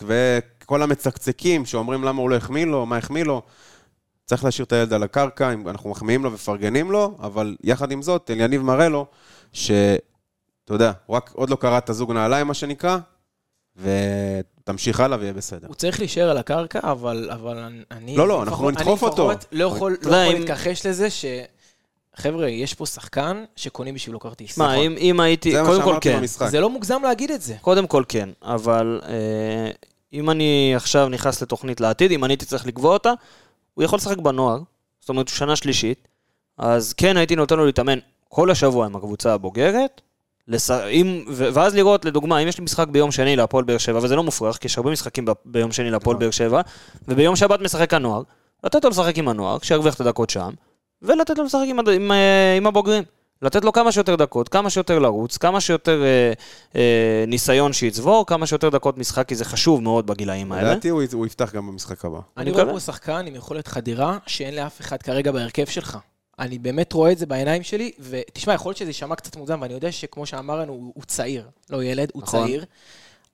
וכל המצקצקים שאומרים למה הוא לא החמיא לו, מה החמיא לו, צריך להשאיר את הילד על הקרקע, אנחנו מחמיאים לו ומפרגנים לו, אבל יחד עם זאת, אליניב מראה לו, שאתה יודע, הוא רק עוד לא קרא את הזוג נעליים, מה שנקרא, ותמשיך הלאה ויהיה בסדר. הוא צריך להישאר על הקרקע, אבל, אבל אני- אני... לא, לא, אנחנו נדחוף אני אותו. לפחות לא יכול, לא יודע, יכול להתכחש לזה ש... חבר'ה, יש פה שחקן שקונים בשבילו כרטיס. מה, נכון. אם, אם הייתי, זה מה קודם כל שאמרתי כן. במשחק. זה לא מוגזם להגיד את זה. קודם כל כן, אבל אה, אם אני עכשיו נכנס לתוכנית לעתיד, אם אני הייתי צריך לקבוע אותה, הוא יכול לשחק בנוער, זאת אומרת, הוא שנה שלישית, אז כן הייתי נותן לו להתאמן כל השבוע עם הקבוצה הבוגרת, לס... אם... ו... ואז לראות, לדוגמה, אם יש לי משחק ביום שני להפועל באר שבע, וזה לא מופרך, כי יש הרבה משחקים ב... ביום שני להפועל נכון. באר שבע, וביום שבת משחק הנוער, לתת לו לשחק עם הנוער, שירוויח את הדקות שם, ולתת לו לשחק עם. עם, אה, עם הבוגרים. לתת לו כמה שיותר דקות, כמה שיותר לרוץ, כמה שיותר אה, אה, ניסיון שיצבור, כמה שיותר דקות משחק, כי זה חשוב מאוד בגילאים האלה. לדעתי הוא הוא יפתח גם במשחק הבא. אני. רואה פה שחקן עם יכולת חדירה שאין לאף אחד כרגע בהרכב שלך. אני באמת רואה את זה בעיניים שלי, ותשמע, יכול להיות שזה יישמע קצת מוגזם, ואני יודע שכמו שאמרנו, הוא, הוא צעיר, לא ילד, הוא נכון. צעיר,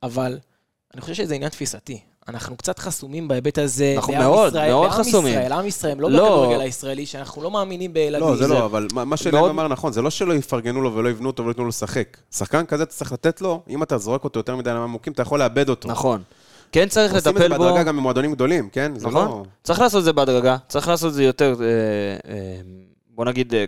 אבל אני חושב שזה עניין תפיסתי. אנחנו קצת חסומים בהיבט הזה. אנחנו מאוד, ישראל, מאוד לעם חסומים. ישראל, עם ישראל, לא לא. בכדורגל הישראלי, שאנחנו לא מאמינים בילדים. לא, זה זה- לא, אבל מה- מה שאלן מאוד- אמר נכון, זה לא שלא יפרגנו לו ולא יבנו אותו ולא ייתנו לו לשחק. שחקן כזה אתה צריך לתת לו, אם אתה זורק אותו יותר מדי לעמוקים, אתה יכול לאבד אותו. נכון. כן צריך עושים את זה לטפל בו. בהדרגה גם במועדונים גדולים, כן? נכון. לא... צריך לעשות את זה בהדרגה, צריך לעשות את זה יותר, אה, אה, בוא נגיד, אה,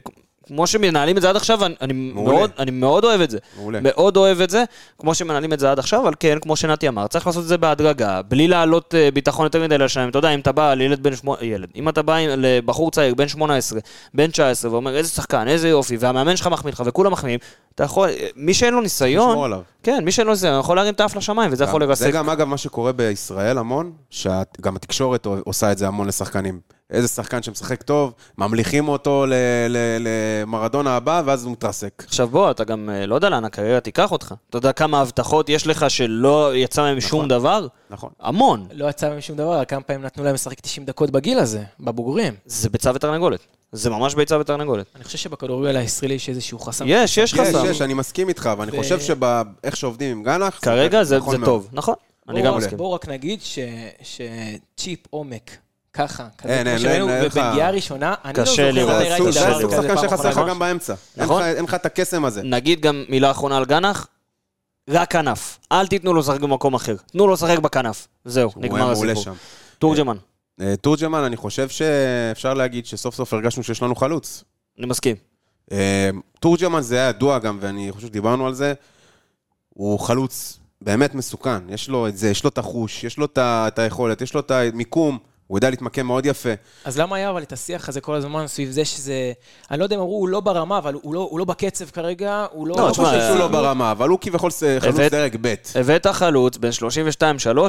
כמו שמנהלים את זה עד עכשיו, אני. מאוד, אני מאוד אוהב את זה. מעולה. מאוד אוהב את זה, כמו שמנהלים את זה עד עכשיו, אבל כן, כמו שנתי אמר, צריך לעשות את זה בהדרגה, בלי להעלות אה, ביטחון יותר מדי לשניים. אתה יודע, אם אתה בא לילד בן שמונה, ילד, אם אתה בא לבחור צעיר, בן 18, בן 19, ואומר, איזה שחקן, איזה יופי, והמאמן שלך מחמיא לך, וכולם מחמיאים, אתה יכול, מי שאין לו ניסיון. כן, מי שאין לו ניסיון, יכול להרים את האף לשמיים, וזה יכול זה לרסק. גם, אגב, מה שקורה בישראל המון, שגם התקשורת עושה את זה המון לשחקנים. איזה שחקן שמשחק טוב, ממליכים אותו ל- ל- למרדונה הבא, ואז הוא מתרסק. עכשיו בוא, אתה גם אה, לא יודע לאן הקריירה תיקח אותך. אתה יודע כמה הבטחות יש לך שלא יצא מהם שום דבר? נכון. המון. לא יצא מהם שום דבר, כמה פעמים נתנו להם לשחק 90 דקות בגיל הזה, בבוגרים. זה ביצה ותרנגולת. זה ממש ביצה ותרנגולת. אני חושב שבכדורגל הישראלי יש איזשהו חסם. יש, יש יש, חסם. יש, אני מסכים איתך, ואני חושב שבאיך שעובדים עם גנח, כרגע זה נכון. טוב. נכון, אני גם מסכים. בואו רק נגיד ש- שצ'יפ עומק, ככה, כזה, אין, אין, שראינו, אין, אין לך- ובנגיעה הראשונה, אני לא קשה זוכר. מתי זה ראיתי קשה זה לראות. כזה שחקן שחסר לך. גם באמצע. אין נכון. לך- אין לך את הקסם הזה. נגיד גם מילה אחרונה על גנח, רק כנף. אל תיתנו לו לשחק במקום אחר. תנו לו לשחק בכנף. זהו, נגמר הסיפור. תורג'מן, אה, תורג'מן, אני חושב שאפשר להגיד שסוף סוף הרגשנו שיש לנו חלוץ. אני מסכים. אה, תורג'מן זה היה ידוע גם, ואני חושב שדיברנו על זה, הוא חלוץ באמת מסוכן. יש לו את זה, יש לו את החוש, יש לו את היכולת, יש לו את המיקום, הוא יודע להתמקם מאוד יפה. אז למה היה אבל את השיח הזה כל הזמן סביב זה שזה... אני לא יודע אם אמרו, הוא לא ברמה, אבל הוא לא- הוא לא בקצב כרגע, הוא לא... לא, לא תשמע, חושב שהוא אה, לא ברמה, אבל הוא כביכול חלוץ הבאת- דרג ב'. הבאת חלוץ בין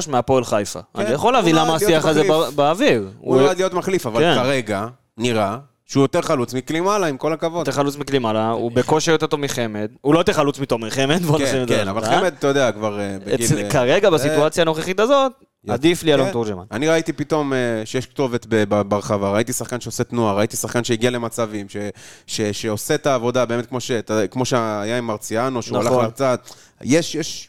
32-3 מהפועל חיפה. אני יכול להבין הוא למה השיח הזה מחליף. בא- באוויר. הוא נועד להיות מחליף, אבל כן. כרגע נראה שהוא יותר חלוץ מקלימאלה, עם כל הכבוד. יותר חלוץ מקלימאלה, הוא בכושר יותר טוב מחמד. הוא לא יותר חלוץ מתומר חמד, בוא נשים כן, את זה. כן, אבל אה? חמד, אתה יודע, כבר אה, בגיל... אה, כרגע, בסיטואציה הנוכחית הזאת, עדיף לי אלון כן. תורג'מן. אני ראיתי פתאום אה, שיש כתובת ברחבה, ראיתי שחקן שעושה תנועה, ראיתי שחקן שהגיע למצבים, שעושה את העבודה באמת כמו ש- כמו שהיה עם מרציאנו, שהוא הלך נכון. להרצאה. יש, יש...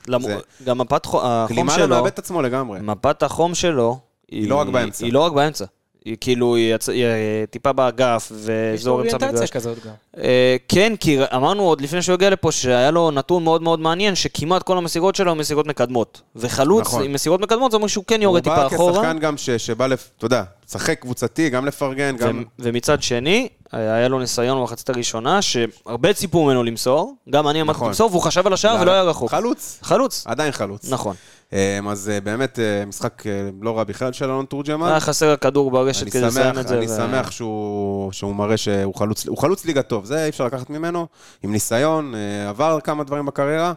גם מפת חו- החום קלימאלה שלו, מאבד את עצמו לגמרי. מפת החום שלו, היא לא רק באמצע. היא לא רק באמצע. היא כאילו, היא יצ- היא, אה, טיפה באגף, יש לו ואזור אמצע אוריינטציה מגרש. כזאת גם. אה, כן, כי אמרנו עוד לפני שהוא הגיע לפה שהיה לו נתון מאוד מאוד מעניין, שכמעט כל המסירות שלו הן מסירות מקדמות. וחלוץ נכון. עם מסירות מקדמות זה אומר שהוא כן יורד טיפה הוא בא אחורה. כשחקן גם ש- שבא, לפ- אתה יודע, לשחק קבוצתי, גם לפרגן, גם... ו- ומצד שני, היה לו ניסיון במחצית הראשונה, שהרבה ציפו ממנו למסור, גם אני אמרתי נכון. למסור, והוא חשב על השער ולא היה רחוק. חלוץ, חלוץ. עדיין חלוץ. נכון. אה, אז אה, באמת אה, משחק אה, לא רע בכלל של אלון תורג'מן. היה חסר הכדור ברשת כדי לסיים את זה. אני ו- שמח שהוא, שהוא מראה שהוא חלוץ, חלוץ ליגה טוב, זה אי אפשר לקחת ממנו, עם ניסיון, עבר כמה דברים בקריירה,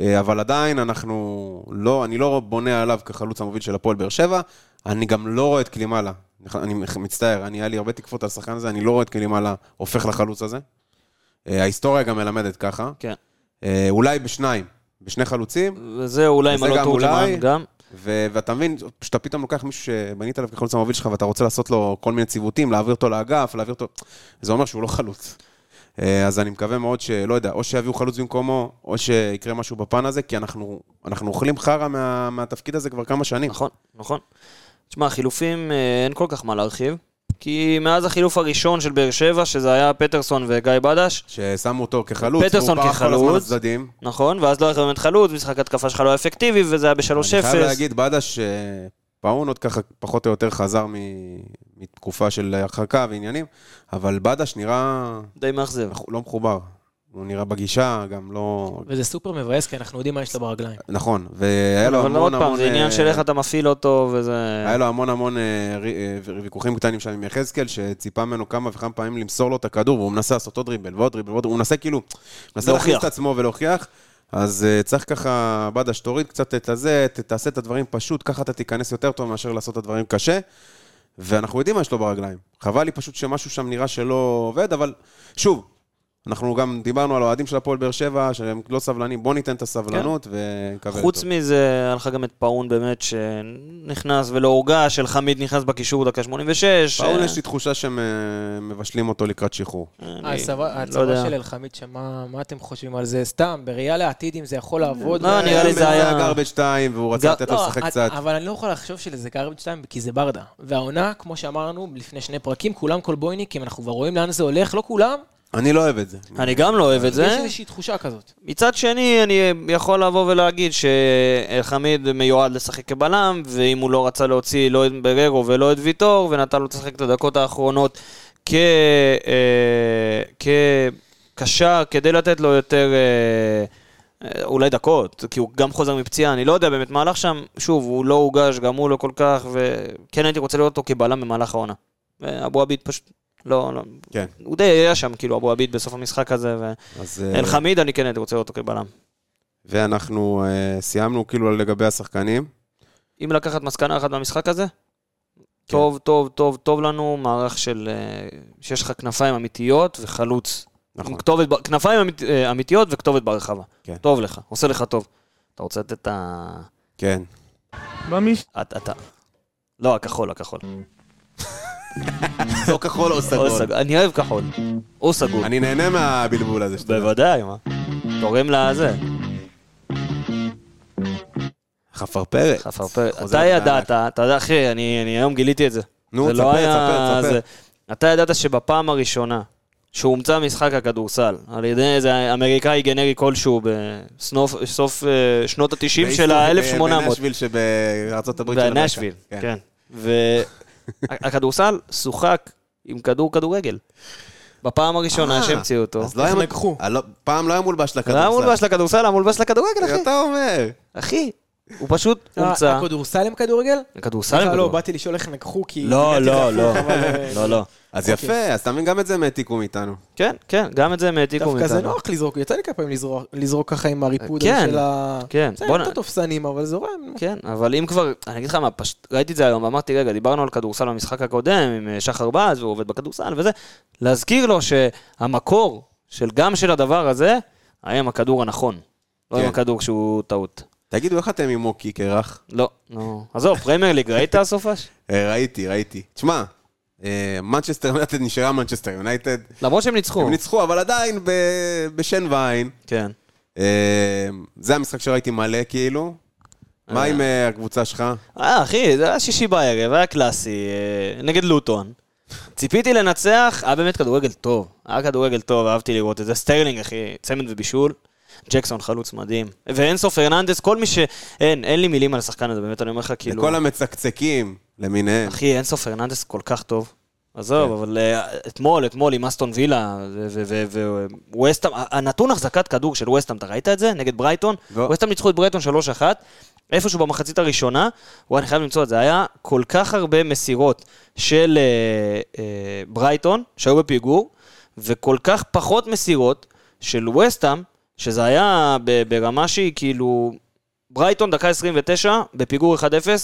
אבל עדיין אנחנו לא, אני לא בונה עליו כחלוץ המוביל של הפועל באר שבע, אני גם לא רואה את קלימאלה, אני מצטער, אני, היה לי הרבה תקפות על השחקן הזה, אני לא רואה את קלימאלה הופך לחלוץ הזה. ההיסטוריה גם מלמדת ככה, כן. אולי בשניים, בשני חלוצים, וזה אולי וזה אלון גם תורג'מן. גם. ו- ואתה מבין, שאתה פתאום לוקח מישהו שבנית עליו כחלוץ המוביל שלך ואתה רוצה לעשות לו כל מיני ציוותים, להעביר אותו לאגף, להעביר אותו... זה אומר שהוא לא חלוץ. אה, אז אני מקווה מאוד שלא יודע, או שיביאו חלוץ במקומו, או שיקרה משהו בפן הזה, כי אנחנו, אנחנו אוכלים חרא מה, מהתפקיד הזה כבר כמה שנים. נכון, נכון. תשמע, חילופים, אה, אין כל כך מה להרחיב. כי מאז החילוף הראשון של באר שבע, שזה היה פטרסון וגיא בדש, ששמו אותו כחלוץ, פטרסון והוא פרח כל הזמן כחלוץ. לצדדים. נכון? ואז לא היה באמת חלוץ, משחק התקפה שלך לא היה אפקטיבי, וזה היה ב-3-0. אני חייב להגיד, בדש, אה, פאון עוד ככה פחות או יותר חזר מ- מתקופה של הרחקה ועניינים, אבל בדש נראה די מאכזב. לא מחובר. הוא נראה בגישה, גם לא... וזה סופר מבאס, כי אנחנו יודעים מה יש לו ברגליים. נכון, והיה לו אבל המון עוד פעם, המון... זה עניין אה, של איך אתה מפעיל אותו, וזה... היה לו המון המון אה, אה, ויכוחים קטנים שם עם יחזקאל, שציפה ממנו כמה וכמה פעמים למסור לו את הכדור, והוא מנסה לעשות עוד דריבל ועוד ועוד, הוא מנסה כאילו, מנסה להוכיח. להכניס את עצמו ולהוכיח. אז צריך ככה, בדש, תוריד קצת את הזה, תעשה את הדברים פשוט, ככה אתה תיכנס יותר טוב מאשר לעשות את הדברים קשה. ואנחנו יודעים מה יש לו ברגליים. חבל לי פשוט שמשהו שם נראה שלא עובד, אבל שוב, אנחנו גם דיברנו על האוהדים של הפועל באר שבע, שהם לא סבלנים, בוא ניתן את הסבלנות כן. חוץ לטוב. מזה, היה לך גם את פאול באמת, שנכנס ולא הורגש, אלחמיד נכנס בקישור דקה 86. פאול אה, יש לי תחושה שהם אה, מבשלים אותו לקראת שחרור. אני ההצבה לא. של אלחמיד שם, מה מה אתם חושבים על זה? סתם, בראייה לעתיד, אם זה יכול לעבוד. לא, נראה לי זה היה- גרבג' 2, והוא רצה גר- לתת לו לא, לשחק את- קצת. אבל אני לא יכול לחשוב שזה garbage time, כי זה ברדה. והעונה, כמו שאמרנו לפני שני פרקים, כולם קולבויניקים, אנחנו כבר רואים לאן זה הולך, לא כולם, אני לא אוהב את זה. אני גם לא אוהב את יש זה. איזושהי תחושה כזאת. מצד שני, אני יכול לבוא ולהגיד שחמיד מיועד לשחק כבלם, ואם הוא לא רצה להוציא לא את בררו ולא את ויטור, ונתן לו לשחק את הדקות האחרונות כ... אה, כקשר, כדי לתת לו יותר... אה, אה, אולי דקות, כי הוא גם חוזר מפציעה, אני לא יודע באמת, מהלך שם, שוב, הוא לא הוגש, גם הוא לא כל כך, וכן הייתי רוצה לראות אותו כבלם במהלך העונה. ואבו עביד פשוט, לא, לא, כן. הוא די היה שם, כאילו, אבו עביד בסוף המשחק הזה, אז, אה, ואל חמיד, אני כן הייתי רוצה לראות אותו כבלם. ואנחנו אה, סיימנו כאילו לגבי השחקנים. אם לקחת מסקנה אחת מהמשחק הזה, כן. טוב, טוב, טוב, טוב לנו, מערך של... אה, שיש לך כנפיים אמיתיות וחלוץ. נכון. כתובת, כנפיים אמית, אה, אמיתיות וכתובת ברחבה. כן. טוב לך, עושה לך טוב. אתה רוצה לתת את ה... כן. במש... את- אתה... לא, הכחול, הכחול. או כחול או סגול. אני אוהב כחול. או סגול. אני נהנה מהבלבול הזה שאתה. בוודאי, מה? תורם לזה. חפרפרת. חפרפר. חוזר אתה. ידעת, אתה יודע, אחי, אני היום גיליתי את זה. נו, תספר, לא תספר, תספר. זה- אתה ידעת שבפעם הראשונה שהומצא משחק הכדורסל על ידי איזה אמריקאי גנרי כלשהו בסוף אה, שנות ה-90 של ה-1800. בנשוויל שבארצות הברית של אמריקה. בנשוויל, כן. והכדורסל שוחק עם כדור כדורגל. בפעם הראשונה אה, שהמציאו אותו. אז לא? אה, לא- פעם לא היה מולבש לא לכדורסל. היה מולבש לכדורסל, היה מולבש לכדורגל, אחי. אתה אומר. אחי, הוא פשוט הומצא. אה, הכדורסל הם כדורגל? כדורסל סליחה, הם לא, כדור. באתי לשאול איך נגחו, כי... לא, לא, לא. אה, לא, לא. אז יפה, אז אתה מבין, גם את זה הם העתיקו מאיתנו. כן, כן, גם את זה הם העתיקו דווקא זה מאיתנו. נוח לזרוק, יצא לי כמה פעמים לזרוק- לזרוק ככה עם הריפוד כן, של ה... כן, זה בוא נ- יותר תופסנים, אבל זורם. כן, אבל אם כבר, אני אגיד לך מה, פשוט ראיתי את זה היום, ואמרתי, רגע, דיברנו על כדורסל במשחק הקודם עם אה, שחר בז, והוא עובד בכדורסל וזה, להזכיר לו שהמקור של גם של הדבר הזה, היה עם הכדור הנכון. לא עם כן. הכדור שהוא טעות. תגידו, איך אתם עם הוקי קרח? לא, נו. עזוב, פרמייר ליג, ראית הסופש? אה, ראיתי, ראיתי. תשמע, אה, מנצ'סטר יונייטד נשארה מנצ'סטר יונייטד. למרות שהם ניצחו. הם ניצחו, אבל עדיין בשן ועין. כן. אה, זה המשחק שראיתי מלא, כאילו. מה. עם הקבוצה שלך? אה, אחי, זה היה שישי בערב, היה קלאסי, נגד לוטון. ציפיתי לנצח, היה באמת כדורגל טוב. היה כדורגל טוב, אהבתי לראות את זה. סטרלינג, אחי, צמד ובישול. ג'קסון חלוץ מדהים. ואנסו פרננדס, כל מי ש... אין, אין לי מילים על השחקן הזה, באמת, אני אומר לך, כאילו... לכל המצקצקים למיניהם. אחי, אנסו פרננדס כל כך טוב. עזוב, אבל אה, אתמול, אתמול עם אסטון וילה וווסטהאם, הנתון החזקת כדור של ווסטהאם, אתה ראית את זה? נגד ברייטון? לא. ווסטהאם ניצחו את ברייטון 3-1, איפשהו במחצית הראשונה, וואי, אני חייב למצוא את זה, היה כל כך הרבה מסירות של אה, אה, ברייטון, שהיו בפיגור, וכל כך פחות מסירות של ווסטהאם, שזה היה ברמה שהיא כאילו... ברייטון דקה 29, בפיגור 1-0,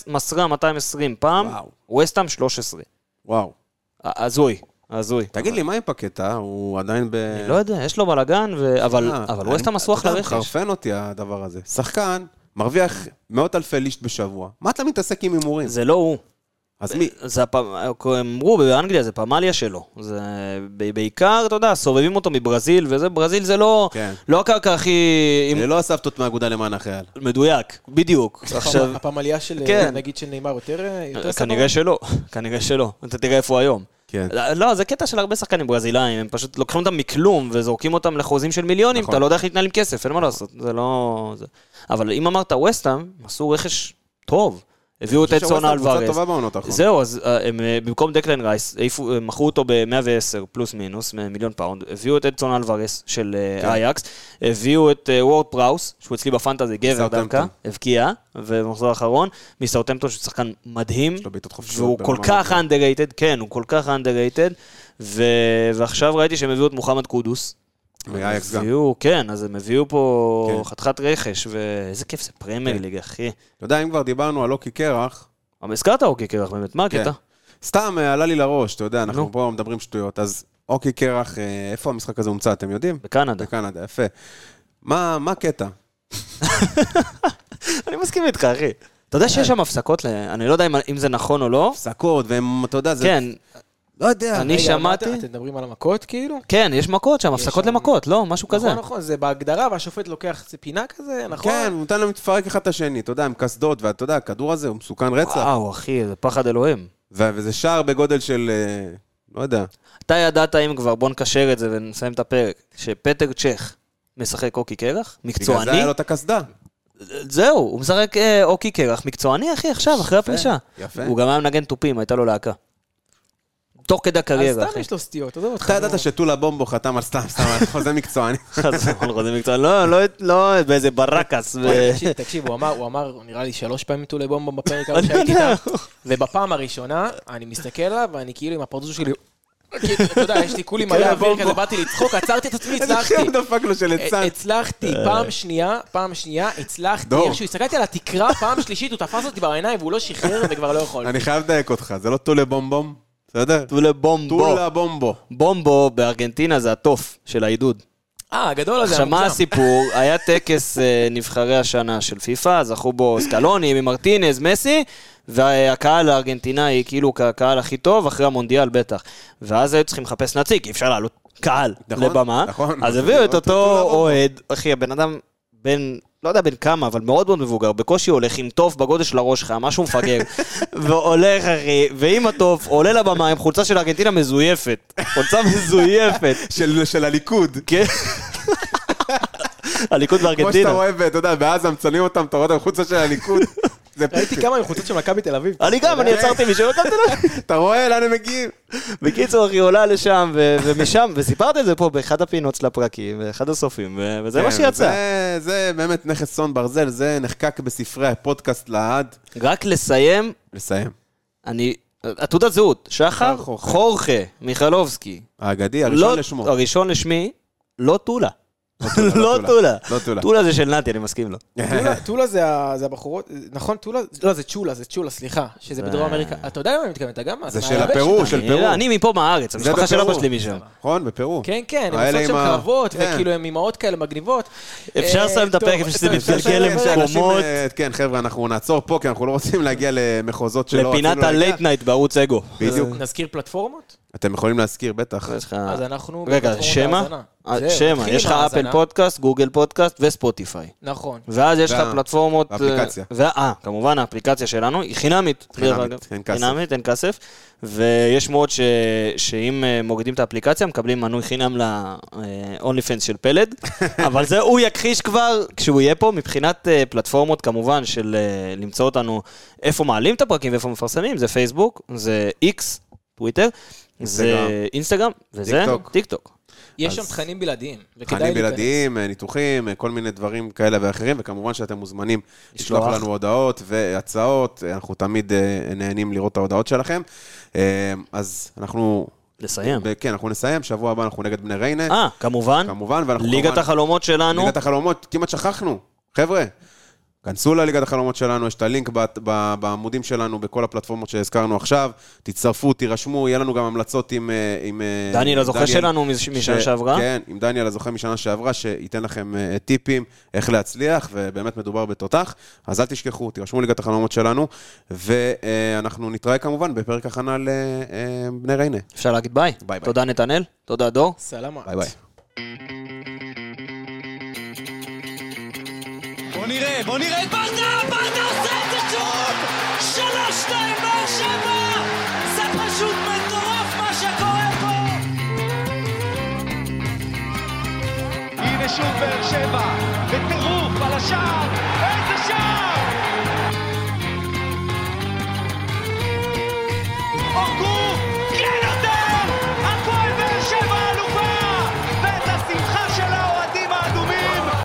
מסרה 220 פעם. ווסטאם 13. וואו. הזוי, הזוי. תגיד לי, מה עם פקטה? הוא עדיין ב... אני לא יודע, יש לו בלאגן. אבל, ווסטהאם עשו אחלה רכש. מחרפן אותי הדבר הזה. שחקן, מרוויח מאות אלפי לישט בשבוע. מה אתה מתעסק עם הימורים? זה לא הוא. אז מי? זה הפ... אמרו באנגליה, זה פמליה שלו. זה ב- בעיקר, אתה יודע, סובבים אותו מברזיל, וזה, ברזיל זה לא, כן. לא הקרקע הכי עם... זה לא הסבתות מהאגודה למען החייל. מדויק, בדיוק. עכשיו, הפמליה של, כן. נגיד, של נאמר יותר אה, יותר כנראה שלא, כנראה שלא. אתה תראה איפה הוא היום. כן. לא, זה קטע של הרבה שחקנים ברזילאים, הם פשוט לוקחים אותם מכלום וזורקים אותם לחוזים של מיליונים, נכון. אתה לא יודע איך להתנהל עם כסף, אין מה לעשות, זה לא... זה... אבל אם אמרת ווסטהאם, עשו רכש טוב. הביאו את אדסון אלוורז. זהו, אז אה, הם אה, במקום דקלן רייס, אה, מכרו אותו ב-110 פלוס מינוס, מיליון פאונד, הביאו את אדסון אלוורז של כן. אייאקס, הביאו את וורד פראוס, שהוא אצלי בפנטזי, גבר. דווקא, הבקיע, ובמחזור האחרון, מסאוטמפטון, שהוא שחקן מדהים, והוא כל כך underrated, כן, הוא כל כך ו- ועכשיו ראיתי שהם הביאו את מוחמד קודוס. מאייאקס גם. הביאו, כן, אז הם הביאו פה כן. חתיכת רכש, ואיזה כיף זה פרמייר כן. ליג, אחי. אתה יודע, אם כבר דיברנו על הוקי קרח, אבל הזכרת הוקי קרח באמת, מה כן. הקטע? סתם אה, עלה לי לראש, אתה יודע, אנחנו נו. פה מדברים שטויות. אז הוקי קרח, אה, איפה המשחק הזה הומצא, אתם יודעים? בקנדה. בקנדה, יפה. מה מה הקטע? אני מסכים איתך, אחי. אתה יודע שיש שם הפסקות, אני לא יודע אם- אם זה נכון או לא. הפסקות, והם, אתה יודע, זה... כן, לא יודע. אני שמעתי... אתם- מדברים על המכות, כאילו? כן, יש מכות שם, הפסקות שם- למכות, לא? משהו כזה. נכון, נכון, זה בהגדרה, והשופט לוקח פינה כזה, נכון? כן, הוא נותן להם לפרק אחד את השני, אתה יודע, עם קסדות, ואתה יודע, הכדור הזה הוא מסוכן רצח. וואו, אחי, זה פחד אלוהים. ו- וזה שער בגודל של, אה, לא יודע. אתה ידעת אם כבר, בוא נקשר את זה ונסיים את הפרק, שפטר צ'ך משחק אוקי קרח, בגלל זה מקצועני. היה לו את הקסדה. זהו, הוא משחק אה, אוקי קרח, מקצועני, אחי, עכשיו, אחרי הפרישה. יפה. הוא גם היה מנגן תופים, הייתה לו להקה. תוך כדי אז הקריירה, סתם אחי. יש לו סטיות, עזוב אותך. אתה. ידעת שטולה בומבו חתם על סתם, סתם, על חוזה מקצועני. חס וחלילה, זה מקצוע, לא, לא, לא, באיזה ברקס. תקשיב, הוא אמר, הוא אמר, נראה לי שלוש פעמים טולי בומבו בפרק הזה שהייתי. איתה, ובפעם הראשונה, אני מסתכל עליו, ואני כאילו עם הפרצוף שלי, כאילו, אתה יודע, יש לי כולי מלא אוויר. כזה, באתי לצחוק, עצרתי את עצמי, איזה הצלחתי. שם דפק לו של ליצן. הצלחתי, פעם שנייה, פעם שנייה, הצלחתי. איכשהו הסתכלתי על התקרה, פעם שלישית, הוא תפס אותי בעיניים והוא לא שחרר וכבר לא יכול. אני חייב לדייק אותך, זה לא טולה בומבום, בסדר? טולה בומבו. טולה בומבו. בומבו בארגנטינה זה התוף של העידוד. אה, הגדול הזה, עכשיו, מה. הסיפור? היה טקס אה, נבחרי השנה של פיפ"א, זכו בו סקלוני, ממרטינז, מסי, והקהל הארגנטינאי, כאילו כקהל הכי טוב, אחרי המונדיאל בטח. ואז היו צריכים לחפש נציג, אי אפשר לעלות קהל נכון, לבמה. נכון. אז הביאו את טולה אותו. אוהד, אחי, הבן אדם בן... לא יודע בן כמה, אבל מאוד מאוד מבוגר, בקושי הולך עם תוף בגודל של הראש שלך, משהו מפגר, והולך אחי, ועם התוף, עולה לבמה עם חולצה של ארגנטינה מזויפת, חולצה מזויפת, של של הליכוד. כן. הליכוד כמו שאתה בארגנטינה. רואה, אתה יודע, בעזה מצלמים אותם, אתה רואה אותם חוצה של הליכוד. ראיתי כמה עם חולצות של מכבי תל אביב. אני גם, אני עצרתי מישהו, לא הקמתי לו. אתה רואה לאן הם מגיעים? בקיצור, אחי, עולה לשם, ומשם, וסיפרתי את זה פה באחד הפינות של הפרקים, באחד הסופים, וזה מה כן, שיצא. זה- באמת נכס צאן ברזל, זה נחקק בספרי הפודקאסט לעד. רק לסיים, לסיים. אני... עתודת זהות, שחר חורכה. מיכלובסקי. האגדי, לא- הראשון לשמו. הראשון לשמי, לא טולה. טולה, לא טולה. לא טולה. טולה זה של נתי, אני מסכים לו. טולה- זה הבחורות, נכון, טולה? לא, זה צ'ולה, זה צ'ולה, סליחה. שזה בדרום אמריקה. אתה יודע למה אני מתכוון, אתה גם... זה של הפרו. של פרו. אני מפה מהארץ, זה המשפחה של. אבא שלי משם. נכון, בפרו. כן, כן, הם עושות שם קרבות, כן. וכאילו הם אימהות כאלה מגניבות. אפשר אה, לסיים את הפרק, שזה מתגלגל אפשר לסיים את הפרק. למקומות. אנשים, אה, כן, חבר'ה, אנחנו נעצור פה, כי אנחנו לא רוצים להגיע למחוזות שלא רצינו לפינת. ה late night בערוץ אגו. בדיוק. נזכיר פלטפורמות? אתם יכולים להזכיר, בטח. יש לך... אז אנחנו... רגע, שמע? אה, שמע, יש לך אפל. פודקאסט, גוגל פודקאסט וספוטיפיי. נכון. ואז יש לך פלטפורמות... אה, האפליקציה. וה- אה, כמובן האפליקציה שלנו, היא חינמית. חינמית. אין כסף. חינמית, אין כסף. ויש מאוד ש- שאם אה, מורידים את האפליקציה, מקבלים מנוי חינם ל-only fans של פלד. אבל זה הוא יכחיש כבר כשהוא יהיה פה, מבחינת פלטפורמות כמובן של למצוא אותנו איפה מעלים את הפרקים ואיפה מפרסמים, זה פייסבוק, זה איקס, טוויטר, זה אינסטגרם. וזה טיקטוק. טיק טוק. יש שם תכנים בלעדיים. תכנים. בלעדיים, אה, ניתוחים, אה, כל מיני דברים כאלה ואחרים, וכמובן שאתם מוזמנים לשלוח. לנו הודעות והצעות, אה, אנחנו תמיד נהנים לראות את ההודעות שלכם. אז אנחנו, לסיים. ב- כן, אנחנו נסיים, שבוע הבא אנחנו נגד בני ריינה, אה, כמובן, כמובן, ואנחנו ליגת כמובן- החלומות שלנו. ליגת החלומות, כמעט שכחנו. חבר'ה, כנסו לליגת החלומות שלנו, יש את הלינק בעמודים שלנו, בכל הפלטפורמות שהזכרנו עכשיו. תצטרפו, תירשמו, יהיה לנו גם המלצות עם... אה, עם אה, דניאל הזוכה שלנו מש- משנה שעברה. כן, עם דניאל הזוכה משנה שעברה, שייתן לכם אה, טיפים איך להצליח, ובאמת מדובר בתותח. אז אל תשכחו, תירשמו לליגת החלומות שלנו, ואנחנו נתראה כמובן בפרק הכנה לבני ריינה. אפשר להגיד ביי. ביי ביי. תודה נתנאל, תודה דור. סלמה. ביי ביי. נראה, בוא נראה ברדה! ברדה עושה את זה שוב! שלוש, שתיים, באר שבע! זה פשוט מטורף מה שקורה פה! הנה שוב באר שבע, בטירוף על השער! איזה שער! אורגו!